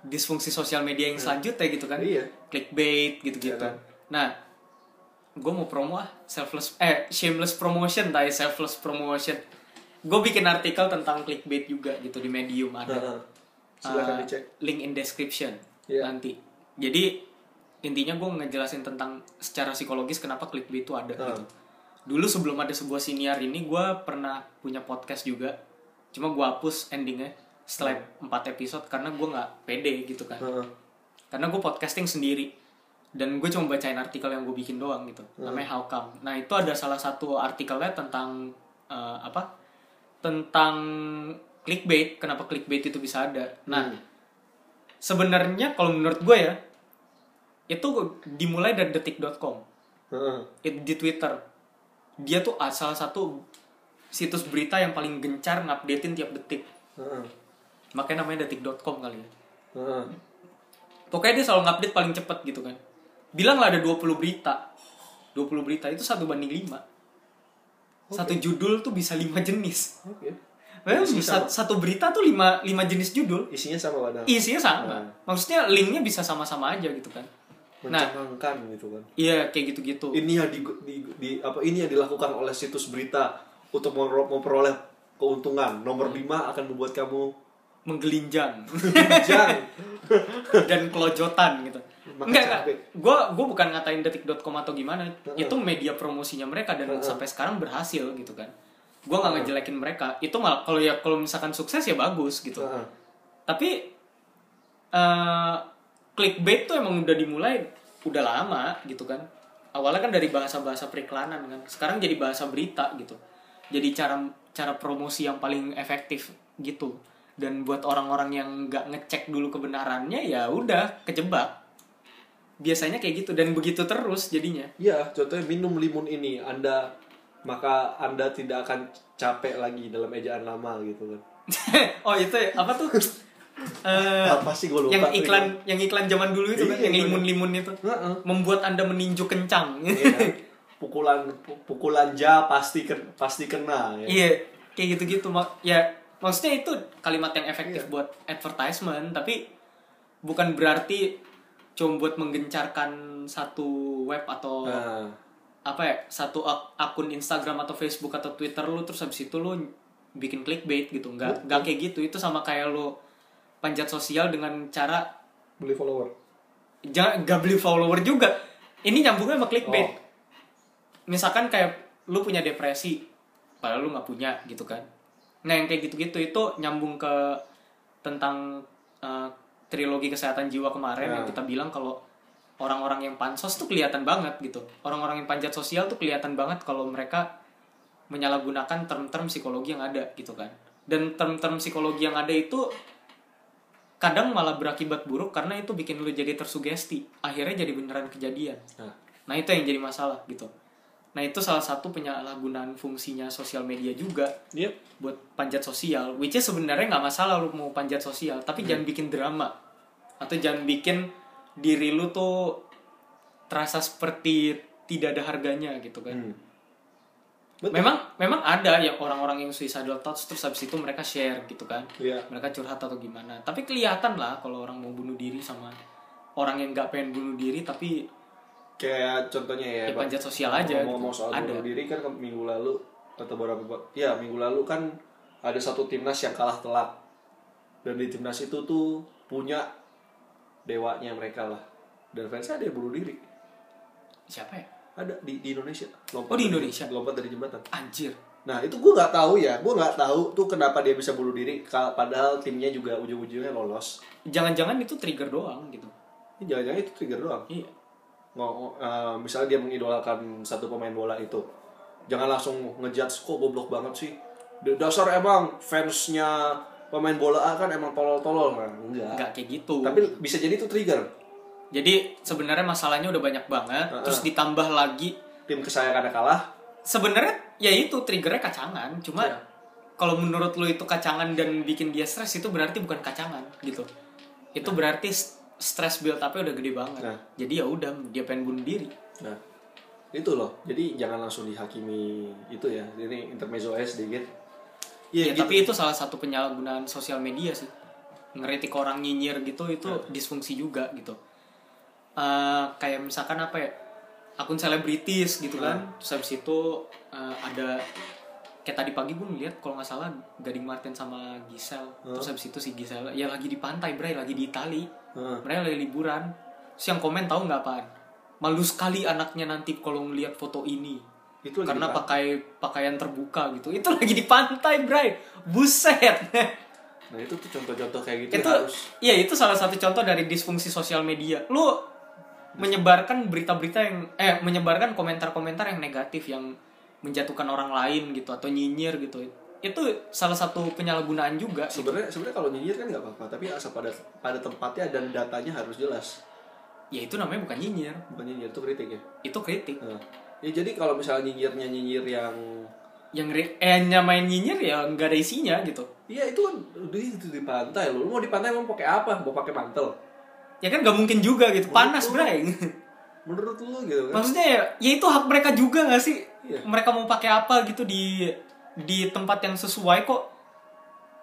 disfungsi sosial media yang selanjutnya gitu kan. iya Clickbait gitu-gitu. Iya kan? Nah, gue mau promo ah selfless eh shameless promotion tai selfless promotion. Gue bikin artikel tentang clickbait juga gitu di Medium ada. Heeh. Uh, dicek link in description Iya. nanti. Jadi intinya gue ngejelasin tentang secara psikologis kenapa clickbait itu ada Hmm. gitu. Dulu sebelum ada sebuah siniar ini gue pernah punya podcast juga. Cuma gue hapus endingnya setelah empat episode karena gue nggak pede gitu kan. Heeh. Karena gue podcasting sendiri dan gue cuma bacain artikel yang gue bikin doang gitu. Namanya How Come. Nah itu ada salah satu artikelnya tentang eh, apa? Tentang clickbait. Kenapa clickbait itu bisa ada? Nah Hmm. sebenarnya kalau menurut gue ya itu dimulai dari detik.com. It- di Twitter dia tuh salah satu situs berita yang paling gencar ngupdatein tiap detik Heeh. makanya namanya detik.com kali ya Heeh. pokoknya dia selalu ngupdate paling cepet gitu kan bilang lah ada 20 berita 20 berita itu satu banding 5 satu judul tuh bisa 5 jenis Oke. Memang Isinya satu, satu berita tuh 5, 5 jenis judul Isinya sama padahal. isinya sama Hmm. maksudnya linknya bisa sama-sama aja gitu kan nah Mencengangkan gitu kan. iya kayak gitu-gitu Ini yang di, di, di- apa ini yang dilakukan oleh situs berita untuk memper- memperoleh keuntungan. Nomor 5 akan membuat kamu menggelinjang jang. dan kelojotan gitu. Makan Enggak. Gue gue bukan ngatain detik.com atau gimana. Heeh. Itu media promosinya mereka dan sampai sekarang berhasil gitu kan. Gue nggak ngejelekin mereka. Itu kalau ya kalau misalkan sukses ya bagus gitu. Heeh. tapi eh clickbait tuh emang udah dimulai udah lama gitu kan. Awalnya kan dari bahasa-bahasa periklanan kan. Sekarang jadi bahasa berita gitu. Jadi cara cara promosi yang paling efektif gitu. Dan buat orang-orang yang nggak ngecek dulu kebenarannya ya udah kejebak. Biasanya kayak gitu dan begitu terus jadinya. Iya, contohnya minum limun ini, Anda maka Anda tidak akan capek lagi dalam ejaan lama gitu kan. oh itu ya, apa tuh Eh, Apa sih gue lupa. yang iklan yang iklan zaman dulu itu kan Iya, yang limun-limun itu Heeh. membuat anda meninju kencang Iya. Pukulan pu- pukulan ja pasti ken- pasti kena ya. Iya, kayak gitu-gitu mak ya maksudnya itu kalimat yang efektif Iya. buat advertisement tapi bukan berarti cuma buat menggencarkan satu web atau Nah, apa ya satu ak- akun Instagram atau Facebook atau Twitter lu terus habis itu lu bikin clickbait gitu nggak nggak kayak gitu itu sama kayak lu panjat sosial dengan cara beli follower. jangan nggak beli follower juga ini nyambungnya sama clickbait Oh. misalkan kayak lu punya depresi padahal lu nggak punya gitu kan nah yang kayak gitu-gitu itu nyambung ke tentang uh, trilogi kesehatan jiwa kemarin yang Nah. kita bilang kalau orang-orang yang pansos tuh kelihatan banget gitu. Orang-orang yang panjat sosial tuh kelihatan banget kalau mereka menyalahgunakan term-term psikologi yang ada gitu kan. Dan term-term psikologi yang ada itu kadang malah berakibat buruk karena itu bikin lu jadi tersugesti akhirnya jadi beneran kejadian. Nah, nah itu yang jadi masalah gitu. Nah itu salah satu penyalahgunaan fungsinya sosial media juga yep. buat panjat sosial which is sebenarnya nggak masalah lu mau panjat sosial tapi jangan bikin drama atau jangan bikin diri lu tuh terasa seperti tidak ada harganya gitu kan Hmm. Betul. memang memang ada yang orang-orang yang suicidal thoughts terus habis itu mereka share gitu kan Iya. mereka curhat atau gimana tapi kelihatan lah kalau orang mau bunuh diri sama orang yang nggak pengen bunuh diri tapi Kayak contohnya ya, Ya, panjat sosial aja Ngomong gitu. soal Ada. bunuh diri kan minggu lalu atau beberapa ya minggu lalu kan ada satu timnas yang kalah telak dan di timnas itu tuh punya dewanya mereka lah. Dan fansnya ada yang bunuh diri. Siapa ya? Ada di, di Indonesia. Lompat Oh, di dari- Indonesia? lompat dari jembatan. Anjir. Nah itu gue nggak tahu ya. Gue nggak tahu tuh kenapa dia bisa bunuh diri. Padahal timnya juga ujung-ujungnya lolos. Jangan-jangan itu trigger doang gitu. Jangan-jangan itu trigger doang. Iya. Ngo- eh, misalnya dia mengidolakan satu pemain bola itu. Jangan langsung ngejudge kok goblok banget sih? Dasar emang fansnya pemain bola A kan emang tolol-tolol kan enggak. Nggak kayak gitu. Tapi bisa jadi itu trigger. Jadi sebenarnya masalahnya udah banyak banget Heeh. terus ditambah lagi tim kesayangannya kalah. Sebenarnya ya itu triggernya kacangan. Cuma Iya. kalau menurut lu itu kacangan dan bikin dia stres itu berarti bukan kacangan gitu. Itu berarti st- stress build up-nya udah gede banget. Nah. jadi ya udah dia pengen bunuh diri. Nah itu loh. Jadi jangan langsung dihakimi itu ya. Ini intermezzo aja sedikit ya, gitu. tapi itu salah satu penyalahgunaan sosial media sih ngeritik orang nyinyir gitu itu Nah. disfungsi juga gitu Eh, kayak misalkan apa ya akun selebritis gitu kan Nah. terus habis itu eh, ada kayak tadi pagi gue ngeliat kalau nggak salah Gading Martin sama Gisel Nah. terus habis itu si Gisel ya lagi di pantai bray lagi di Itali Heeh. mereka lagi liburan terus yang komen tahu nggak apaan malu sekali anaknya nanti kalau ngeliat foto ini itu lagi karena pakai pakaian terbuka gitu. Itu lagi di pantai bray. Buset. Nah itu tuh contoh-contoh kayak gitu itu harus. iya itu salah satu contoh dari disfungsi sosial media. Lu menyebarkan berita-berita yang eh menyebarkan komentar-komentar yang negatif yang menjatuhkan orang lain gitu atau nyinyir gitu. Itu salah satu penyalahgunaan juga gitu. sebenarnya sebenarnya kalau nyinyir kan nggak apa-apa tapi asal pada pada tempatnya dan datanya harus jelas. Ya itu namanya bukan nyinyir. Bukan nyinyir itu kritik ya? Itu kritik. Nah, ya jadi kalau misalnya nyinyirnya nyinyir yang yang eh nyamain nyinyir ya nggak ada isinya gitu Iya itu kan udah itu di pantai lo. Lu mau di pantai mau pakai apa? Mau pakai mantel? ya kan nggak mungkin juga gitu panas bray Menurut lu gitu kan? maksudnya ya, ya itu hak mereka juga gak sih Iya. mereka mau pakai apa gitu di di tempat yang sesuai kok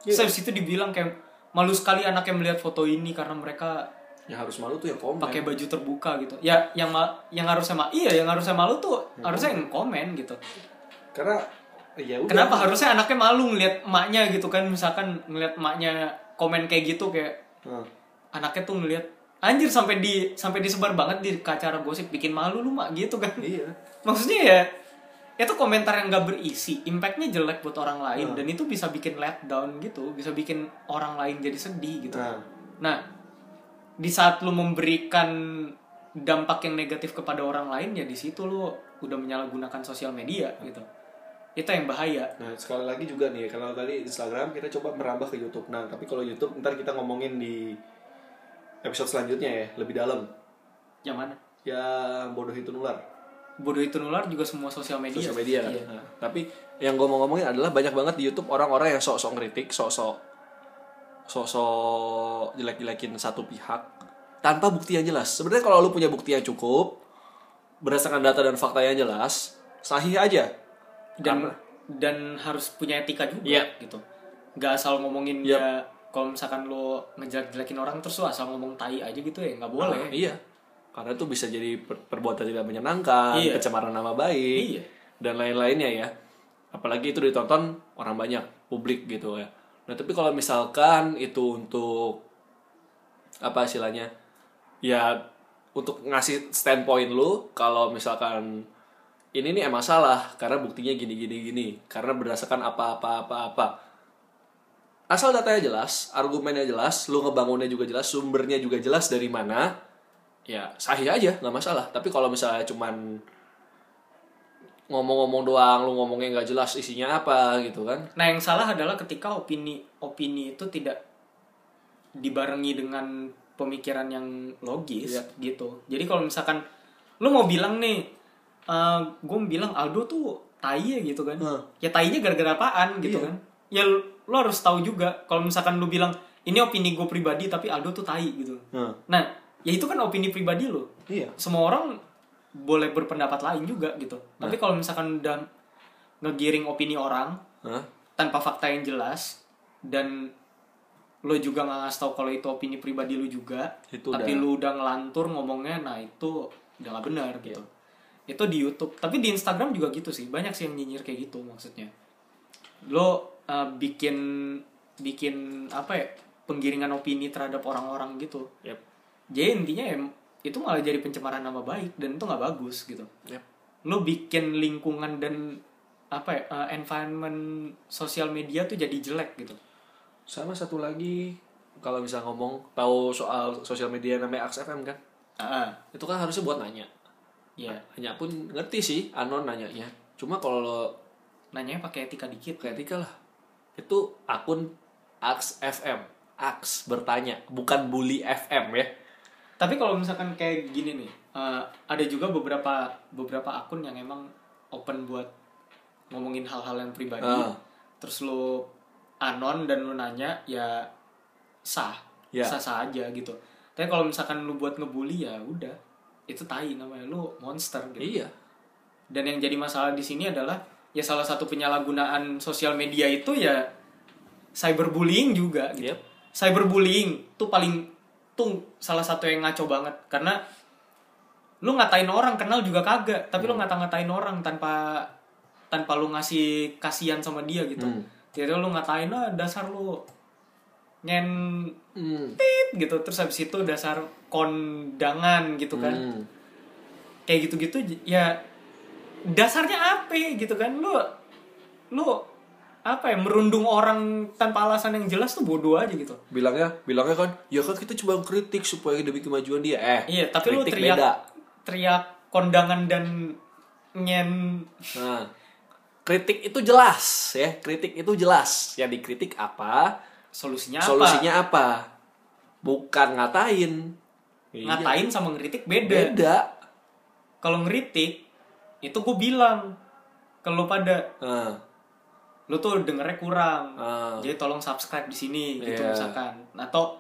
Iya. Terus habis itu dibilang kayak malu sekali anaknya melihat foto ini karena mereka Yang harus malu tuh yang komen. pakai baju terbuka gitu ya yang ma- yang harusnya ma iya yang harusnya malu tuh Ya, harusnya yang komen gitu Karena ya udah. kenapa harusnya anaknya malu ngeliat emaknya gitu kan misalkan ngeliat emaknya komen kayak gitu kayak Nah, anaknya tuh ngeliat anjir sampai di sampai disebar banget di acara gosip bikin malu lu mak gitu kan iya. maksudnya ya itu komentar yang nggak berisi impactnya jelek buat orang lain Hmm. dan itu bisa bikin let down gitu bisa bikin orang lain jadi sedih gitu Nah. nah di saat lu memberikan dampak yang negatif kepada orang lain ya di situ lu udah menyalahgunakan sosial media gitu itu yang bahaya Nah, sekali lagi juga nih, kalau kali Instagram kita coba merambah ke YouTube. Nah, tapi kalau YouTube ntar kita ngomongin di episode selanjutnya ya, lebih dalam. yang mana Ya bodoh itu nular. bodoh itu nular juga semua sosial media Sosial media. kan? Iya. Nah, tapi yang gue mau ngomongin adalah banyak banget di YouTube orang-orang yang sok-sok ngeritik, sok-sok sok-sok jelek-jelekin satu pihak tanpa bukti yang jelas. Sebenarnya kalau lu punya bukti yang cukup berdasarkan data dan fakta yang jelas, sahih aja. dan Karena- dan harus punya etika juga Iya. gitu nggak asal ngomongin Yap. ya kalau misalkan lo ngejelek-jelekin orang terus lo asal ngomong tai aja gitu ya nggak boleh Nah, iya. Karena itu bisa jadi per- perbuatan tidak menyenangkan, Iya. pencemaran nama baik, Iya. dan lain-lainnya ya. Apalagi itu ditonton orang banyak, publik gitu ya. Nah, tapi kalau misalkan itu untuk apa istilahnya? Ya untuk ngasih standpoint lu kalau misalkan ini nih emang salah karena buktinya gini gini gini karena berdasarkan apa apa apa apa asal datanya jelas argumennya jelas lu ngebangunnya juga jelas sumbernya juga jelas dari mana ya sahih aja nggak masalah tapi kalau misalnya cuman ngomong-ngomong doang lu ngomongnya nggak jelas isinya apa gitu kan nah yang salah adalah ketika opini opini itu tidak dibarengi dengan pemikiran yang logis Iya. gitu jadi kalau misalkan lo mau bilang nih gue bilang Aldo tuh tai ya gitu kan Hmm. ya tainya gara-gara apaan gitu Iya. kan ya lo lo harus tahu juga kalau misalkan lo bilang ini opini gue pribadi tapi Aldo tuh tai gitu Hmm. nah ya itu kan opini pribadi lo iya semua orang boleh berpendapat lain juga gitu. Tapi kalau misalkan udah ngegiring opini orang Hah? tanpa fakta yang jelas dan lo juga nggak ngasih tau kalau itu opini pribadi lo juga Itu tapi udah- lo udah ngelantur ngomongnya nah itu udah nggak benar gitu. Itu di YouTube. Tapi di Instagram juga gitu sih. Banyak sih yang nyinyir kayak gitu maksudnya. Lo uh, bikin bikin apa ya penggiringan opini terhadap orang-orang gitu. Yep. jadi intinya ya itu malah jadi pencemaran nama baik dan itu nggak bagus gitu. Yep. lo bikin lingkungan dan apa ya uh, environment sosial media tuh jadi jelek gitu. Sama satu lagi kalau bisa ngomong tahu soal sosial media namanya Aks FM kan? Ah itu kan harusnya buat nanya. Ya hanya pun ngerti sih anon nanyanya. Cuma kalau nanya pakai etika dikit. Kayak Tika lah. Itu akun Aks FM Aks bertanya bukan bully FM ya tapi kalau misalkan kayak gini nih uh, ada juga beberapa beberapa akun yang emang open buat ngomongin hal-hal yang pribadi Ah. terus lo anon dan lo nanya ya sah Ya. sah sah aja gitu tapi kalau misalkan lu buat ngebully ya udah itu tai namanya lu monster gitu iya dan yang jadi masalah di sini adalah ya salah satu penyalahgunaan sosial media itu ya cyberbullying juga gitu Yep. cyberbullying tuh paling tuh salah satu yang ngaco banget. Karena lu ngatain orang kenal juga kagak. Tapi lu ngata-ngatain orang tanpa tanpa lu ngasih kasihan sama dia gitu. Hmm. jadi lu ngatain ah dasar lu ngen Hmm. tit gitu. Terus habis itu dasar kondangan gitu kan. Hmm. kayak gitu-gitu ya dasarnya apa gitu kan? Lu lu apa ya merundung orang tanpa alasan yang jelas tuh bodoh aja gitu. Bilangnya bilangnya kan ya kan kita cuma kritik supaya demi kemajuan dia. Eh iya tapi lu teriak beda. teriak kondangan dan nyen nah kritik itu jelas ya. Kritik itu jelas. Yang dikritik apa? Solusinya apa? Solusinya apa? Bukan ngatain. Iya. ngatain sama ngeritik beda. Beda. Kalau ngeritik itu gue bilang kalau pada nah, lu tuh dengernya kurang. Ah. jadi tolong subscribe di sini gitu Iya. misalkan. Atau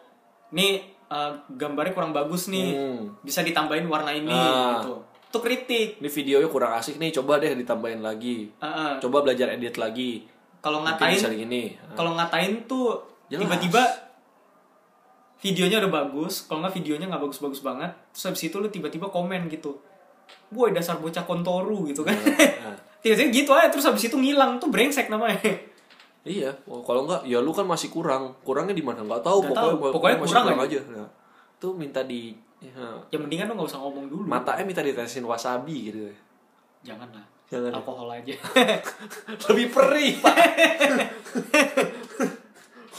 nih uh, gambarnya kurang bagus nih. Hmm. bisa ditambahin warna ini Ah. gitu. Itu kritik. Ini videonya kurang asik nih coba deh ditambahin lagi. Uh, uh. coba belajar edit lagi. Kalau ngatain gini. Ah. kalau ngatain tuh tiba-tiba videonya udah bagus kalau nggak videonya nggak bagus-bagus banget terus habis itu lu tiba-tiba komen gitu. Boy dasar bocah kontoru gitu kan. Nah, tiba-tiba gitu aja terus habis itu ngilang tuh brengsek namanya iya oh, kalau enggak ya lu kan masih kurang kurangnya di mana nggak tahu Nggak pokoknya tahu. Pokoknya masih kurang kurang aja. aja nah, tuh minta di ya, ya mendingan lu nggak usah ngomong dulu matanya minta ditesin wasabi gitu jangan lah Jangan. alkohol aja Lebih perih.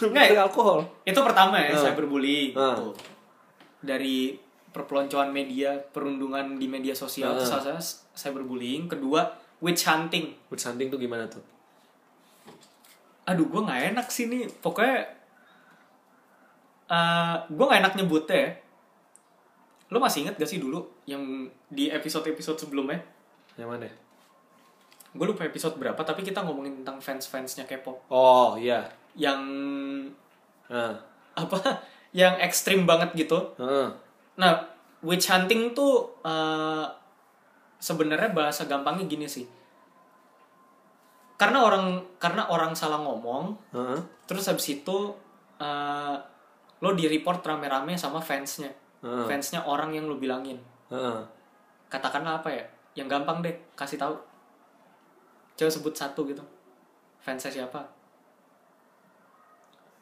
Nggak, alkohol. itu pertama ya Ah. cyberbullying Ah. gitu. dari perpeloncoan media perundungan di media sosial itu Ah. salah satu cyberbullying kedua witch hunting Witch hunting tuh gimana tuh? aduh gue nggak enak sih nih pokoknya eh gue nggak enak nyebutnya ya lo masih inget gak sih dulu yang di episode episode sebelumnya Yang mana? gue lupa episode berapa tapi kita ngomongin tentang fans fansnya K-pop Oh, iya. yang Nah. apa yang ekstrim banget gitu Heeh. nah witch hunting tuh eh, sebenarnya bahasa gampangnya gini sih karena orang karena orang salah ngomong Heeh. terus habis itu eh, lo di report rame-rame sama fansnya Heeh. fansnya orang yang lo bilangin Heeh. katakanlah apa ya yang gampang deh kasih tahu coba sebut satu gitu fansnya siapa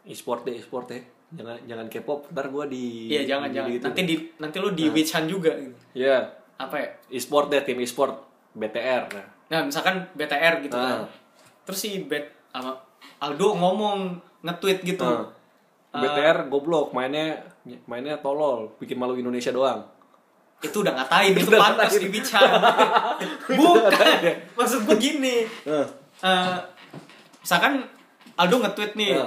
E-sport deh, e-sport deh. Jangan jangan K-pop, ntar gua di iya jangan di- jangan gitu. nanti di nanti lo di witch hunt juga gitu. Iya. Apa ya E-sport deh, tim e-sport BTR. Nah. nah misalkan BTR gitu kan Ah. terus si Bet sama Aldo ngomong nge-tweet gitu Nah. Eh, BTR goblok, mainnya mainnya tolol, bikin malu Indonesia doang. itu udah ngatain itu pantas ngatain. di witch hunt bukan maksud gue gini. Eh, misalkan Aldo nge-tweet nih, Ya.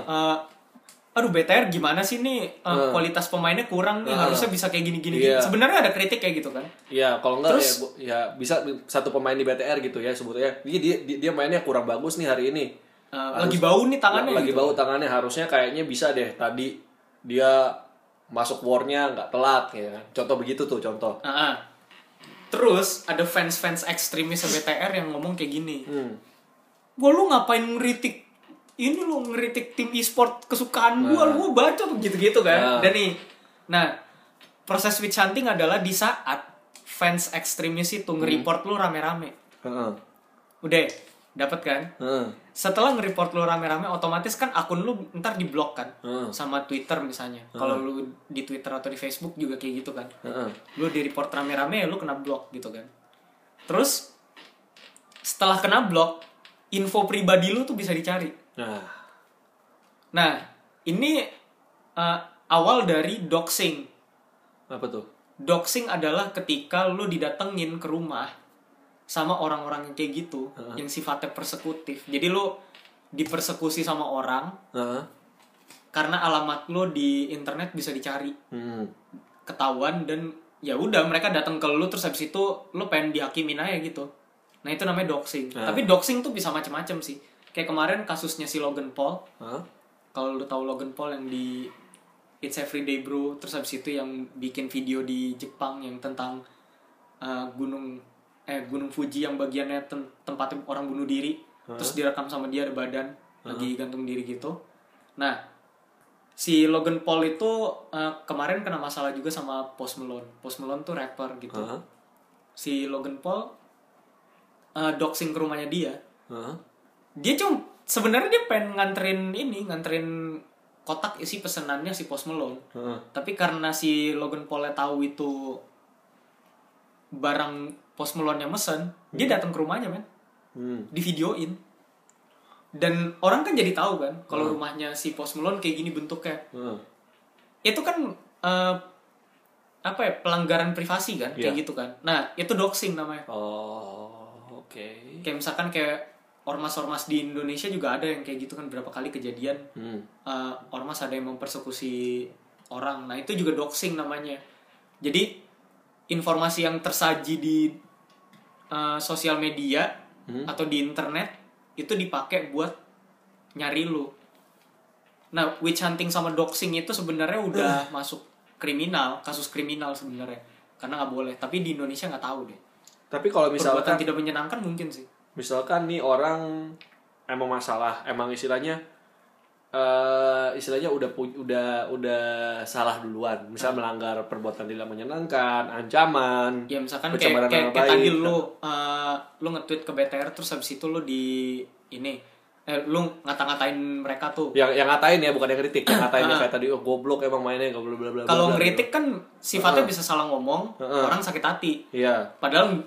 Aduh BTR gimana sih nih eh, Ya. kualitas pemainnya kurang nih Ya. harusnya bisa kayak gini-gini. Iya. Sebenarnya ada kritik kayak gitu kan? Iya, kalau enggak Terus- ya, bu- ya bisa satu pemain di BTR gitu ya sebetulnya. Dia, dia dia mainnya kurang bagus nih hari ini. Eh, Harus- lagi bau nih tangannya. lagi gitu. bau tangannya harusnya kayaknya bisa deh tadi dia masuk warnya nggak telat ya kan. Contoh begitu tuh contoh. Ah, ah. Terus ada fans-fans ekstremis BTR yang ngomong kayak gini. Hmm. Gua lu ngapain ngeritik ini lu ngeritik tim e-sport kesukaan gua, Nah. lu baca tuh gitu-gitu kan. Nah. Dan nih, nah proses witch hunting adalah di saat fans ekstremis itu nge-report lu rame-rame. Heeh. Udah, dapat kan? Heeh. Setelah nge-report lu rame-rame, otomatis kan akun lu ntar diblok kan? Heeh. Sama Twitter misalnya. Kalau lu di Twitter atau di Facebook juga kayak gitu kan. Heeh. Lu di-report rame-rame, ya lu kena blok gitu kan. Terus, setelah kena blok, info pribadi lu tuh bisa dicari. Nah, Nah, ini eh, awal dari doxing. apa tuh? Doxing adalah ketika lu didatengin ke rumah sama orang-orang yang kayak gitu, yang sifatnya persekutif. Jadi lu dipersekusi sama orang Heeh. karena alamat lu di internet bisa dicari, Hmm. ketahuan dan ya udah mereka datang ke lu terus habis itu lu pengen dihakimin aja gitu. Nah, itu namanya doxing. Ah. Tapi doxing tuh bisa macam-macam sih. Kayak kemarin kasusnya si Logan Paul. Hah? Kalau lu tahu Logan Paul yang di It's Everyday Bro, terus habis itu yang bikin video di Jepang yang tentang uh, gunung eh gunung Fuji yang bagiannya tem- tempatnya orang bunuh diri, terus direkam sama dia ada badan lagi gantung diri gitu. Nah, si Logan Paul itu uh, kemarin kena masalah juga sama Post Malone. Post Malone tuh rapper gitu. Hah? Si Logan Paul uh, doxing ke rumahnya dia. Hah? Dia cuma sebenarnya dia pengen nganterin ini, nganterin kotak isi pesenannya si Post Malone. Heeh. Tapi karena si Logan Paul tahu itu barang Post Malone yang mesen, dia datang ke rumahnya men, Hmm. di videoin. Dan orang kan jadi tahu kan kalau rumahnya si Post Malone kayak gini bentuknya. Heeh. Itu kan eh, apa ya pelanggaran privasi kan kayak Iya. gitu kan. Nah itu doxing namanya. Oh, oke. Kayak misalkan kayak ormas-ormas di Indonesia juga ada yang kayak gitu kan berapa kali kejadian Hmm. eh, ormas ada yang mempersekusi orang. Nah, itu juga doxing namanya. Jadi informasi yang tersaji di eh, sosial media Hmm. atau di internet itu dipakai buat nyari lu. Nah, witch hunting sama doxing itu sebenarnya udah masuk kriminal, kasus kriminal sebenarnya. Karena nggak boleh. Tapi di Indonesia nggak tahu deh. Tapi kalau Perbuatan misalkan tidak menyenangkan mungkin sih. Misalkan nih orang emang masalah, emang istilahnya eh istilahnya udah udah udah salah duluan, misal melanggar perbuatan tidak menyenangkan, ancaman, Ya misalkan kayak kayak, kayak tadi lu uh, lu nge-tweet ke BTR terus habis itu lu di ini eh lu ngata-ngatain mereka tuh. yang yang ngatain ya bukan yang kritik, yang ngatain yang kayak tadi oh goblok emang mainnya goblok bla bla bla. Kalau bla, ngeritik kan sifatnya Heeh. bisa salah ngomong, Heeh. orang sakit hati. gitu. Iya. Padahal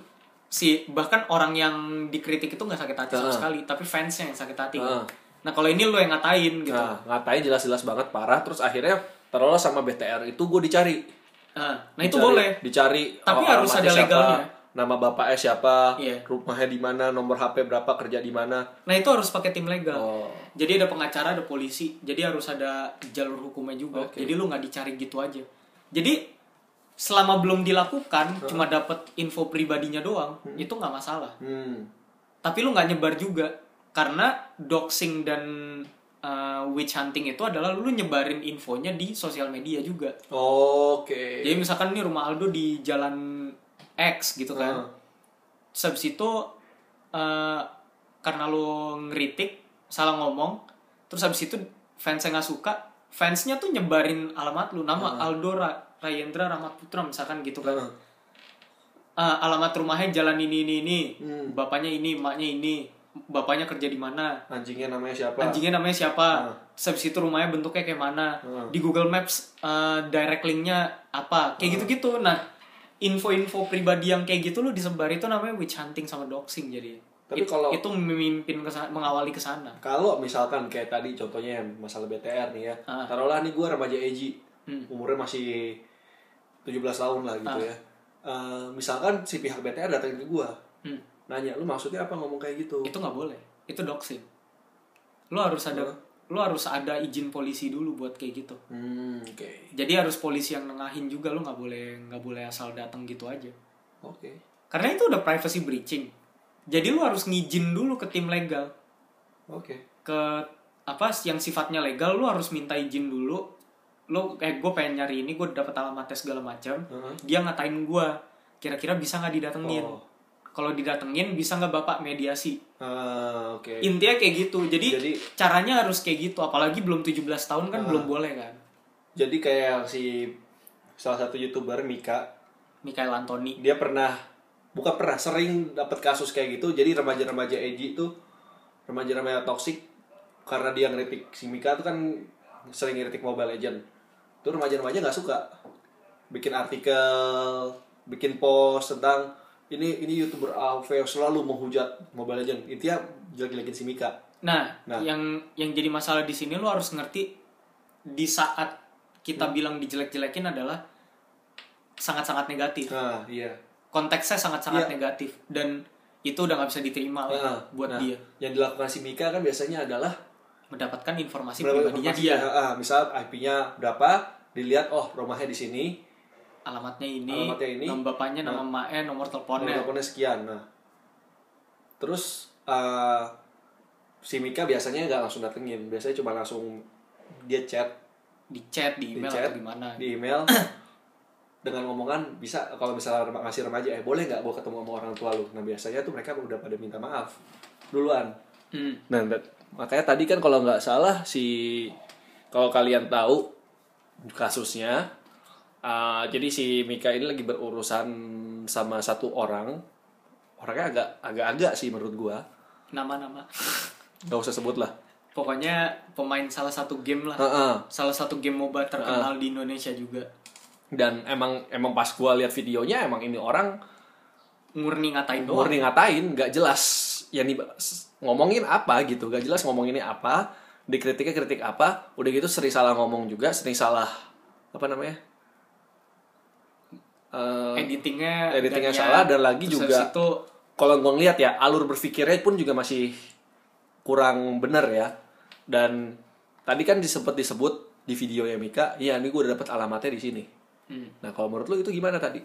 si bahkan orang yang dikritik itu nggak sakit hati sama sekali tapi fansnya yang sakit hati Heeh. nah kalau ini lo yang ngatain gitu Nah, ngatain jelas-jelas banget parah terus akhirnya taruhlah sama BTR itu gue dicari. nah, nah itu Dicari- boleh Dicari Tapi oh, harus ada legalnya. Nama bapaknya siapa, Iya. rumahnya di mana, nomor HP berapa, kerja di mana. nah itu harus pakai tim legal Oh. jadi ada pengacara ada polisi jadi harus ada jalur hukumnya juga Oke. jadi lu nggak dicari gitu aja jadi selama belum dilakukan cuma dapat info pribadinya doang itu nggak masalah. Hmm. tapi lu nggak nyebar juga karena doxing dan uh, witch hunting itu adalah lu nyebarin infonya di sosial media juga. Oke. jadi misalkan nih rumah Aldo di jalan X gitu kan. Terus habis itu eh, karena lu ngeritik salah ngomong terus habis itu fansnya nggak suka fansnya tuh nyebarin alamat lu nama Aldo Ra Rayendra Rahmat Putra misalkan gitu kan Heeh. Ah, alamat rumahnya jalan ini ini ini Hmm. bapaknya ini emaknya ini bapaknya kerja di mana Anjingnya namanya siapa? anjingnya namanya siapa. Terus habis itu rumahnya bentuknya kayak mana Hmm. di Google Maps eh, direct linknya apa kayak gitu-gitu nah info-info pribadi yang kayak gitu lu disebar itu namanya witch hunting sama doxing jadi Tapi It- kalau- itu memimpin ke mengawali ke sana Kalau misalkan kayak tadi contohnya yang masalah BTR nih ya. Ah. Taruhlah nih gue remaja Eji. Hmm. Umurnya masih 17 tahun lah gitu Ah. ya. Eh, misalkan si pihak BTR datang ke gue. Hmm. Nanya, lu maksudnya apa ngomong kayak gitu? itu nggak boleh itu doxing lu harus ada lu harus ada izin polisi dulu buat kayak gitu Hmm, oke. jadi harus polisi yang nengahin juga lu nggak boleh nggak boleh asal datang gitu aja Oke. karena itu udah privacy breaching jadi lu harus ngizin dulu ke tim legal Oke. ke apa yang sifatnya legal lu harus minta izin dulu lu kayak gue pengen nyari ini gue dapet alamatnya segala macam Heeh. dia ngatain gue kira-kira bisa nggak didatengin Oh. kalau didatengin bisa nggak bapak mediasi Ah, oke. intinya kayak gitu jadi, Jadi- caranya harus kayak gitu apalagi belum 17 tahun kan Ah. belum boleh kan Jadi kayak si salah satu youtuber Mika, Mikael Antoni dia pernah bukan pernah sering dapat kasus kayak gitu. Jadi remaja-remaja edgy itu remaja-remaja toksik karena dia ngeritik si Mika tuh kan sering ngeritik Mobile Legend. Tuh remaja-remaja nggak suka bikin artikel, bikin post tentang ini ini youtuber AV selalu menghujat Mobile Legend. Intinya jelek-jelekin si Mika. nah, Nah. yang yang jadi masalah di sini lu harus ngerti di saat Hmm. kita bilang dijelek-jelekin adalah sangat-sangat negatif Nah, iya. konteksnya sangat-sangat Iya. negatif dan itu udah nggak bisa diterima lah Nah, buat nah, dia Yang dilakukan si Mika kan biasanya adalah mendapatkan informasi pribadinya informasi- dia Ah, ah, misal IP-nya berapa, dilihat oh rumahnya di sini, alamatnya ini, Alamatnya ini. nama bapaknya nama emaknya nomor nomor teleponnya teleponnya sekian. Nah, terus eh, si Mika biasanya nggak langsung datengin, biasanya cuma langsung dia chat. Di chat di di email chat atau gimana? di email. Dengan ngomongan bisa kalau misalnya rem- ngasih remaja eh boleh nggak gue ketemu sama orang tua lu? Nah biasanya tuh mereka udah pada minta maaf. Duluan. Hmm. Nah, makanya tadi kan kalau nggak salah si kalau kalian tahu kasusnya, uh, jadi si Mika ini lagi berurusan sama satu orang, orangnya agak agak-agak sih menurut gua, nama-nama. Nggak usah sebut lah. pokoknya pemain salah satu game lah. Heeh. salah satu game MOBA terkenal di Indonesia juga. Dan emang emang pas gua lihat videonya emang ini orang murni ngatain doang. murni ngatain, nggak jelas yang di- ngomongin apa gitu, nggak jelas ngomonginnya apa, dikritiknya kritik apa, udah gitu sering salah ngomong juga, sering salah apa namanya? Eh, editingnya editingnya salah dan lagi juga itu kalau gue ngeliat ya alur berpikirnya pun juga masih kurang bener ya. Dan tadi kan disebut disebut di video ya Mika iya ini gue udah dapet alamatnya di sini. Hmm, nah kalau menurut lu itu gimana tadi?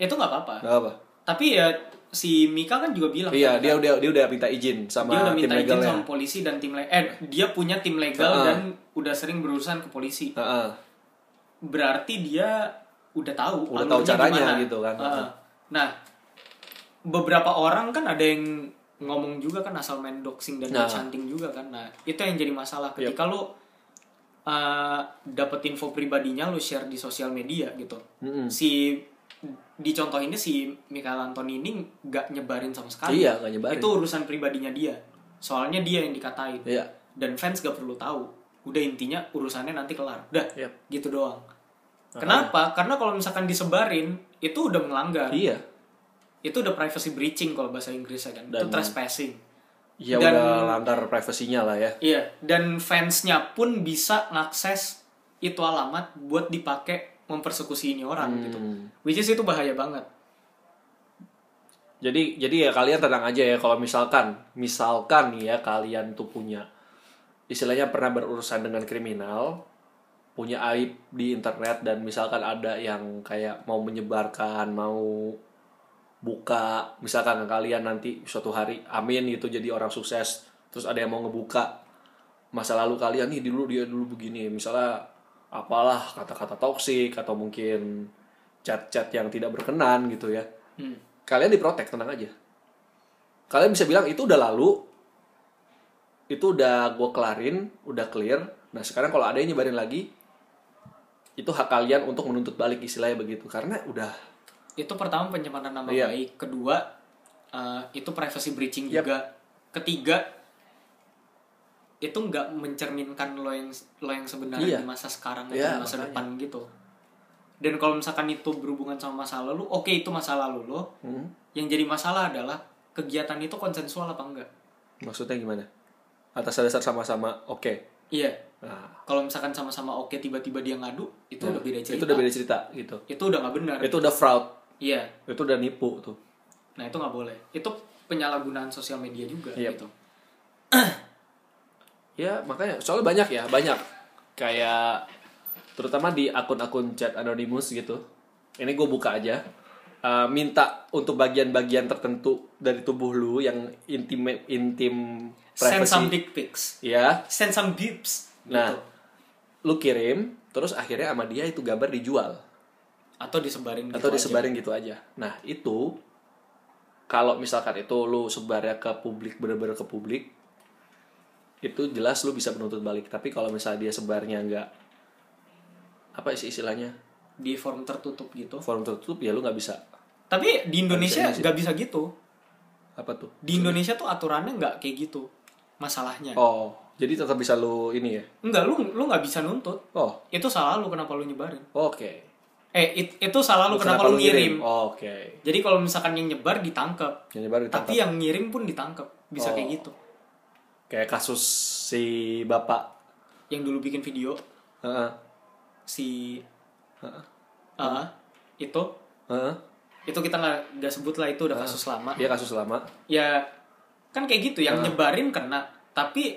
Itu nggak apa-apa. Nggak apa? Tapi ya si Mika kan juga bilang iya kan, dia udah dia udah minta izin sama dia udah tim minta izin legalnya sama polisi dan tim le- eh dia punya tim legal Heeh. dan udah sering berurusan ke polisi Heeh. berarti dia udah tahu Udah tahu caranya gimana. gitu kan. Heeh. nah beberapa orang kan ada yang ngomong juga kan asal main doxing dan Nah. juga kan nah itu yang jadi masalah ketika lo uh, dapet info pribadinya lo share di sosial media gitu Mm-mm. si di contoh ini si Michael Anthony ini nggak nyebarin sama sekali. Iya, nggak nyebarin. itu urusan pribadinya dia. Soalnya dia yang dikatain. Iya. Dan fans gak perlu tahu. Udah intinya urusannya nanti kelar. Udah Yep. gitu doang. Kenapa? Karena kalau misalkan disebarin itu udah melanggar. Iya. Itu udah privacy breaching kalau bahasa Inggrisnya kan. Itu Dan- trespassing. Ya Dan- udah langgar privasinya lah ya. iya. Dan fansnya pun bisa ngakses itu alamat buat dipakai mempersekusi ini orang gitu Hmm. which is itu bahaya banget Jadi jadi ya kalian tenang aja ya kalau misalkan misalkan nih ya kalian tuh punya istilahnya pernah berurusan dengan kriminal, punya aib di internet dan misalkan ada yang kayak mau menyebarkan, mau buka, misalkan kalian nanti suatu hari amin gitu jadi orang sukses, terus ada yang mau ngebuka masa lalu kalian nih dulu dia dulu begini, misalnya apalah kata-kata toksik atau mungkin chat-chat yang tidak berkenan gitu ya. Hmm. kalian diprotek tenang aja. Kalian bisa bilang itu udah lalu. Itu udah gue kelarin udah clear. Nah sekarang kalau ada yang nyebarin lagi itu hak kalian untuk menuntut balik istilahnya begitu. Karena udah itu pertama pencemaran nama Iya. baik. Kedua eh, itu privacy breaching Yap. juga. Ketiga itu nggak mencerminkan lo yang lo yang sebenarnya Iya. di masa sekarang atau Iya, di masa makanya. depan gitu. Dan kalau misalkan itu berhubungan sama masa lalu oke itu masa lalu lo. Hmm, yang jadi masalah adalah kegiatan itu konsensual apa enggak? Maksudnya gimana? Atas dasar sama-sama oke. Iya. Nah kalau misalkan sama-sama oke tiba-tiba dia ngadu itu udah beda cerita. Itu udah beda cerita gitu. Itu udah nggak benar. Itu udah fraud. Iya. Itu udah nipu tuh. Nah itu nggak boleh. Itu penyalahgunaan sosial media juga Iya. gitu Ya makanya soalnya banyak ya banyak kayak terutama di akun-akun chat anonymous gitu. Ini gue buka aja. Uh, minta untuk bagian-bagian tertentu dari tubuh lu yang intim intim send some privacy. dick pics Ya, send some bips Nah. gitu. lu kirim, terus akhirnya sama dia itu gambar dijual atau disebarin gitu atau aja. disebarin gitu aja. Nah itu kalau misalkan itu lu sebarnya ke publik bener-bener ke publik, itu jelas lu bisa menuntut balik. Tapi kalau misalnya dia sebarnya nggak apa sih istilahnya? Di forum tertutup gitu? Forum tertutup ya lu nggak bisa. Tapi di Indonesia Nggak bisa, gitu. Apa tuh? di Indonesia tuh aturannya nggak kayak gitu masalahnya. Oh jadi tetap bisa lu ini ya? enggak lu lu nggak bisa nuntut. Oh. Itu salah lu kenapa lu nyebarin. Oke. eh it- itu salah lu kenapa, lu ngirim. Oh, Oke. jadi kalau misalkan yang nyebar ditangkap Yang baru tapi yang ngirim pun ditangkap bisa Oh. kayak gitu kayak kasus si bapak. yang dulu bikin video Heeh. si Heeh. ah itu Heeh. itu kita nggak nggak sebut lah itu udah kasus lama Dia kasus lama. ya kan kayak gitu yang Ah. nyebarin kena tapi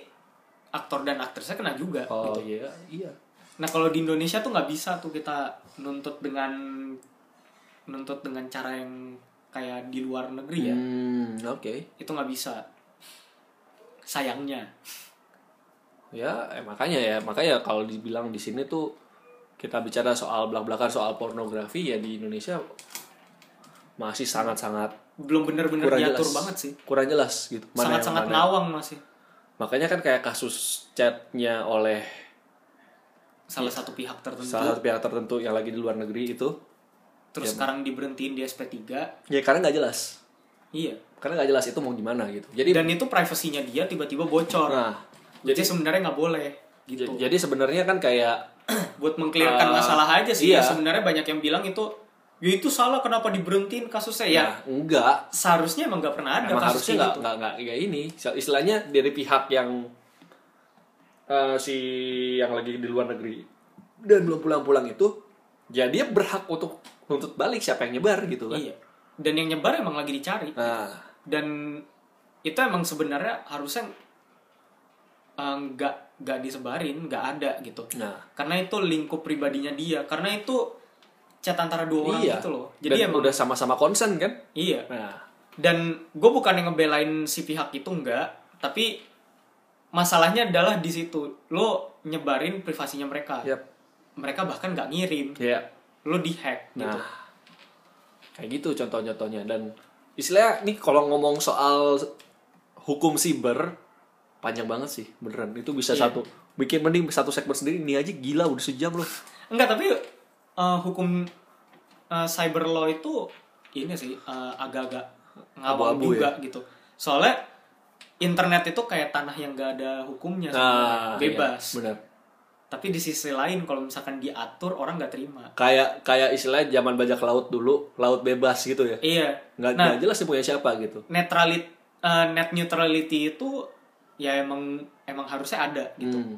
aktor dan aktrisnya kena juga Oh gitu iya iya. nah kalau di Indonesia tuh nggak bisa tuh kita nuntut dengan nuntut dengan cara yang kayak di luar negeri ya Hmm oke. itu nggak bisa sayangnya Ya, eh, makanya ya, makanya kalau dibilang di sini tuh kita bicara soal belak-belakan soal pornografi ya di Indonesia masih sangat-sangat belum bener-bener kurang diatur jelas. banget sih Kurang jelas gitu. Mana yang sangat-sangat mana. ngawang masih Makanya kan kayak kasus chatnya oleh salah satu pihak tertentu salah satu pihak tertentu yang lagi di luar negeri itu, terus sekarang diberhentiin di SP3 ya karena nggak jelas. iya Karena nggak jelas itu mau gimana gitu. Jadi dan itu privasinya dia tiba-tiba bocor. Nah, jadi sebenarnya nggak boleh gitu. Jadi sebenarnya kan kayak buat mengklirkan Uh, masalah aja sih. iya. sebenarnya banyak yang bilang itu ya itu salah kenapa diberhentiin kasusnya? Ya ya enggak. seharusnya emang nggak pernah ada Emang kasus harusnya kayak nggak gitu. nggak nggak ini. Istilahnya dari pihak yang eh, si yang lagi di luar negeri dan belum pulang-pulang itu ya dia berhak untuk nuntut balik siapa yang nyebar gitu kan. Iya. Dan yang nyebar emang lagi dicari. Nah dan itu emang sebenarnya harusnya eh, nggak nggak disebarin nggak ada gitu. Nah. Karena itu lingkup pribadinya dia. Karena itu chat antara dua orang iya. gitu loh. Jadi dan emang udah sama-sama concern kan? Iya. Nah. Dan gue bukan yang ngebelain si pihak itu enggak tapi masalahnya adalah di situ. Lo nyebarin privasinya mereka. Yap. mereka bahkan nggak ngirim. Ya lo dihack gitu. Nah. Kayak gitu contoh-contohnya. Dan istilahnya nih kalau ngomong soal hukum siber panjang banget sih beneran itu bisa Iya. satu bikin mending satu segmen sendiri ini aja gila udah sejam loh enggak tapi eh, hukum eh, cyber law itu ini sih eh, agak-agak ngawang Abu-abu juga gitu soalnya internet itu kayak tanah yang gak ada hukumnya. Nah, bebas iya, benar. Tapi di sisi lain kalau misalkan diatur orang nggak terima. Kayak kayak istilahnya zaman bajak laut dulu laut bebas gitu ya? Iya. Nggak nah jelas sih punya siapa gitu. netralit eh, net neutrality itu ya emang emang harusnya ada gitu. Hmm.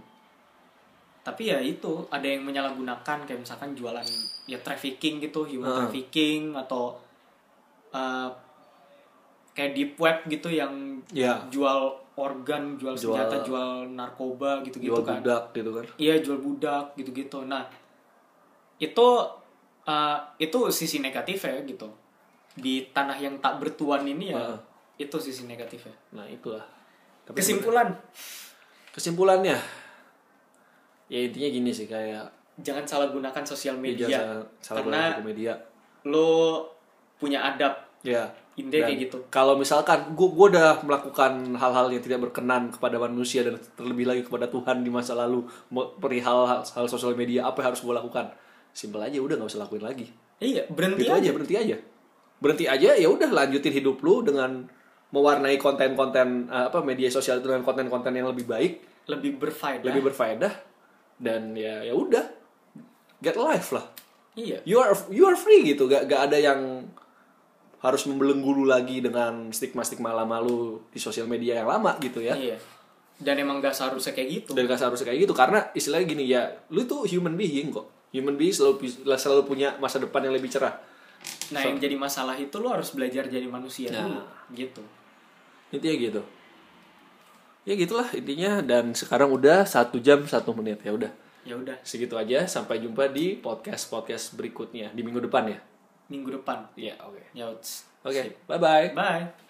tapi ya itu ada yang menyalahgunakan kayak misalkan jualan ya trafficking gitu human Heeh. trafficking atau eh, kayak deep web gitu yang ya. jual organ jual, Jual- senjata jual narkoba gitu-gitu jual kan. budak gitu kan. Iya jual budak gitu-gitu. Nah itu eh, itu sisi negatifnya gitu. Di tanah yang tak bertuan ini ya Heeh. itu sisi negatifnya. Nah itulah. Tapi kesimpulan. kesimpulannya ya intinya gini sih kayak jangan salah gunakan sosial media. ya, jangan salah karena gunakan media. lo punya adab. Ya intinya Dan kayak gitu. kalau misalkan gua gua udah melakukan hal-hal yang tidak berkenan kepada manusia dan terlebih lagi kepada Tuhan di masa lalu perihal hal, hal sosial media apa yang harus gua lakukan? Simpel aja udah nggak usah lakuin lagi. Iya berhenti gitu aja aja. berhenti aja. Berhenti aja ya udah lanjutin hidup lu dengan mewarnai konten-konten eh, apa media sosial itu dengan konten-konten yang lebih baik. Lebih berfaedah. Lebih berfaedah. Dan ya ya udah. Get life lah. Iya. You are you are free gitu. Gak gak ada yang harus membelenggu lu lagi dengan stigma-stigma lama lu di sosial media yang lama gitu ya. Iya. Dan emang gak seharusnya kayak gitu. Dan gak seharusnya kayak gitu karena istilahnya gini ya lu tuh human being kok. Human being selalu selalu punya masa depan yang lebih cerah. Nah yang jadi masalah itu lo harus belajar jadi manusia Nah. dulu gitu. Intinya gitu. Ya gitulah intinya. Dan sekarang udah satu jam satu menit. Ya udah. Ya udah. Segitu aja. Sampai jumpa di podcast podcast berikutnya di minggu depan ya minggu depan. Ya oke. Ya oke bye bye bye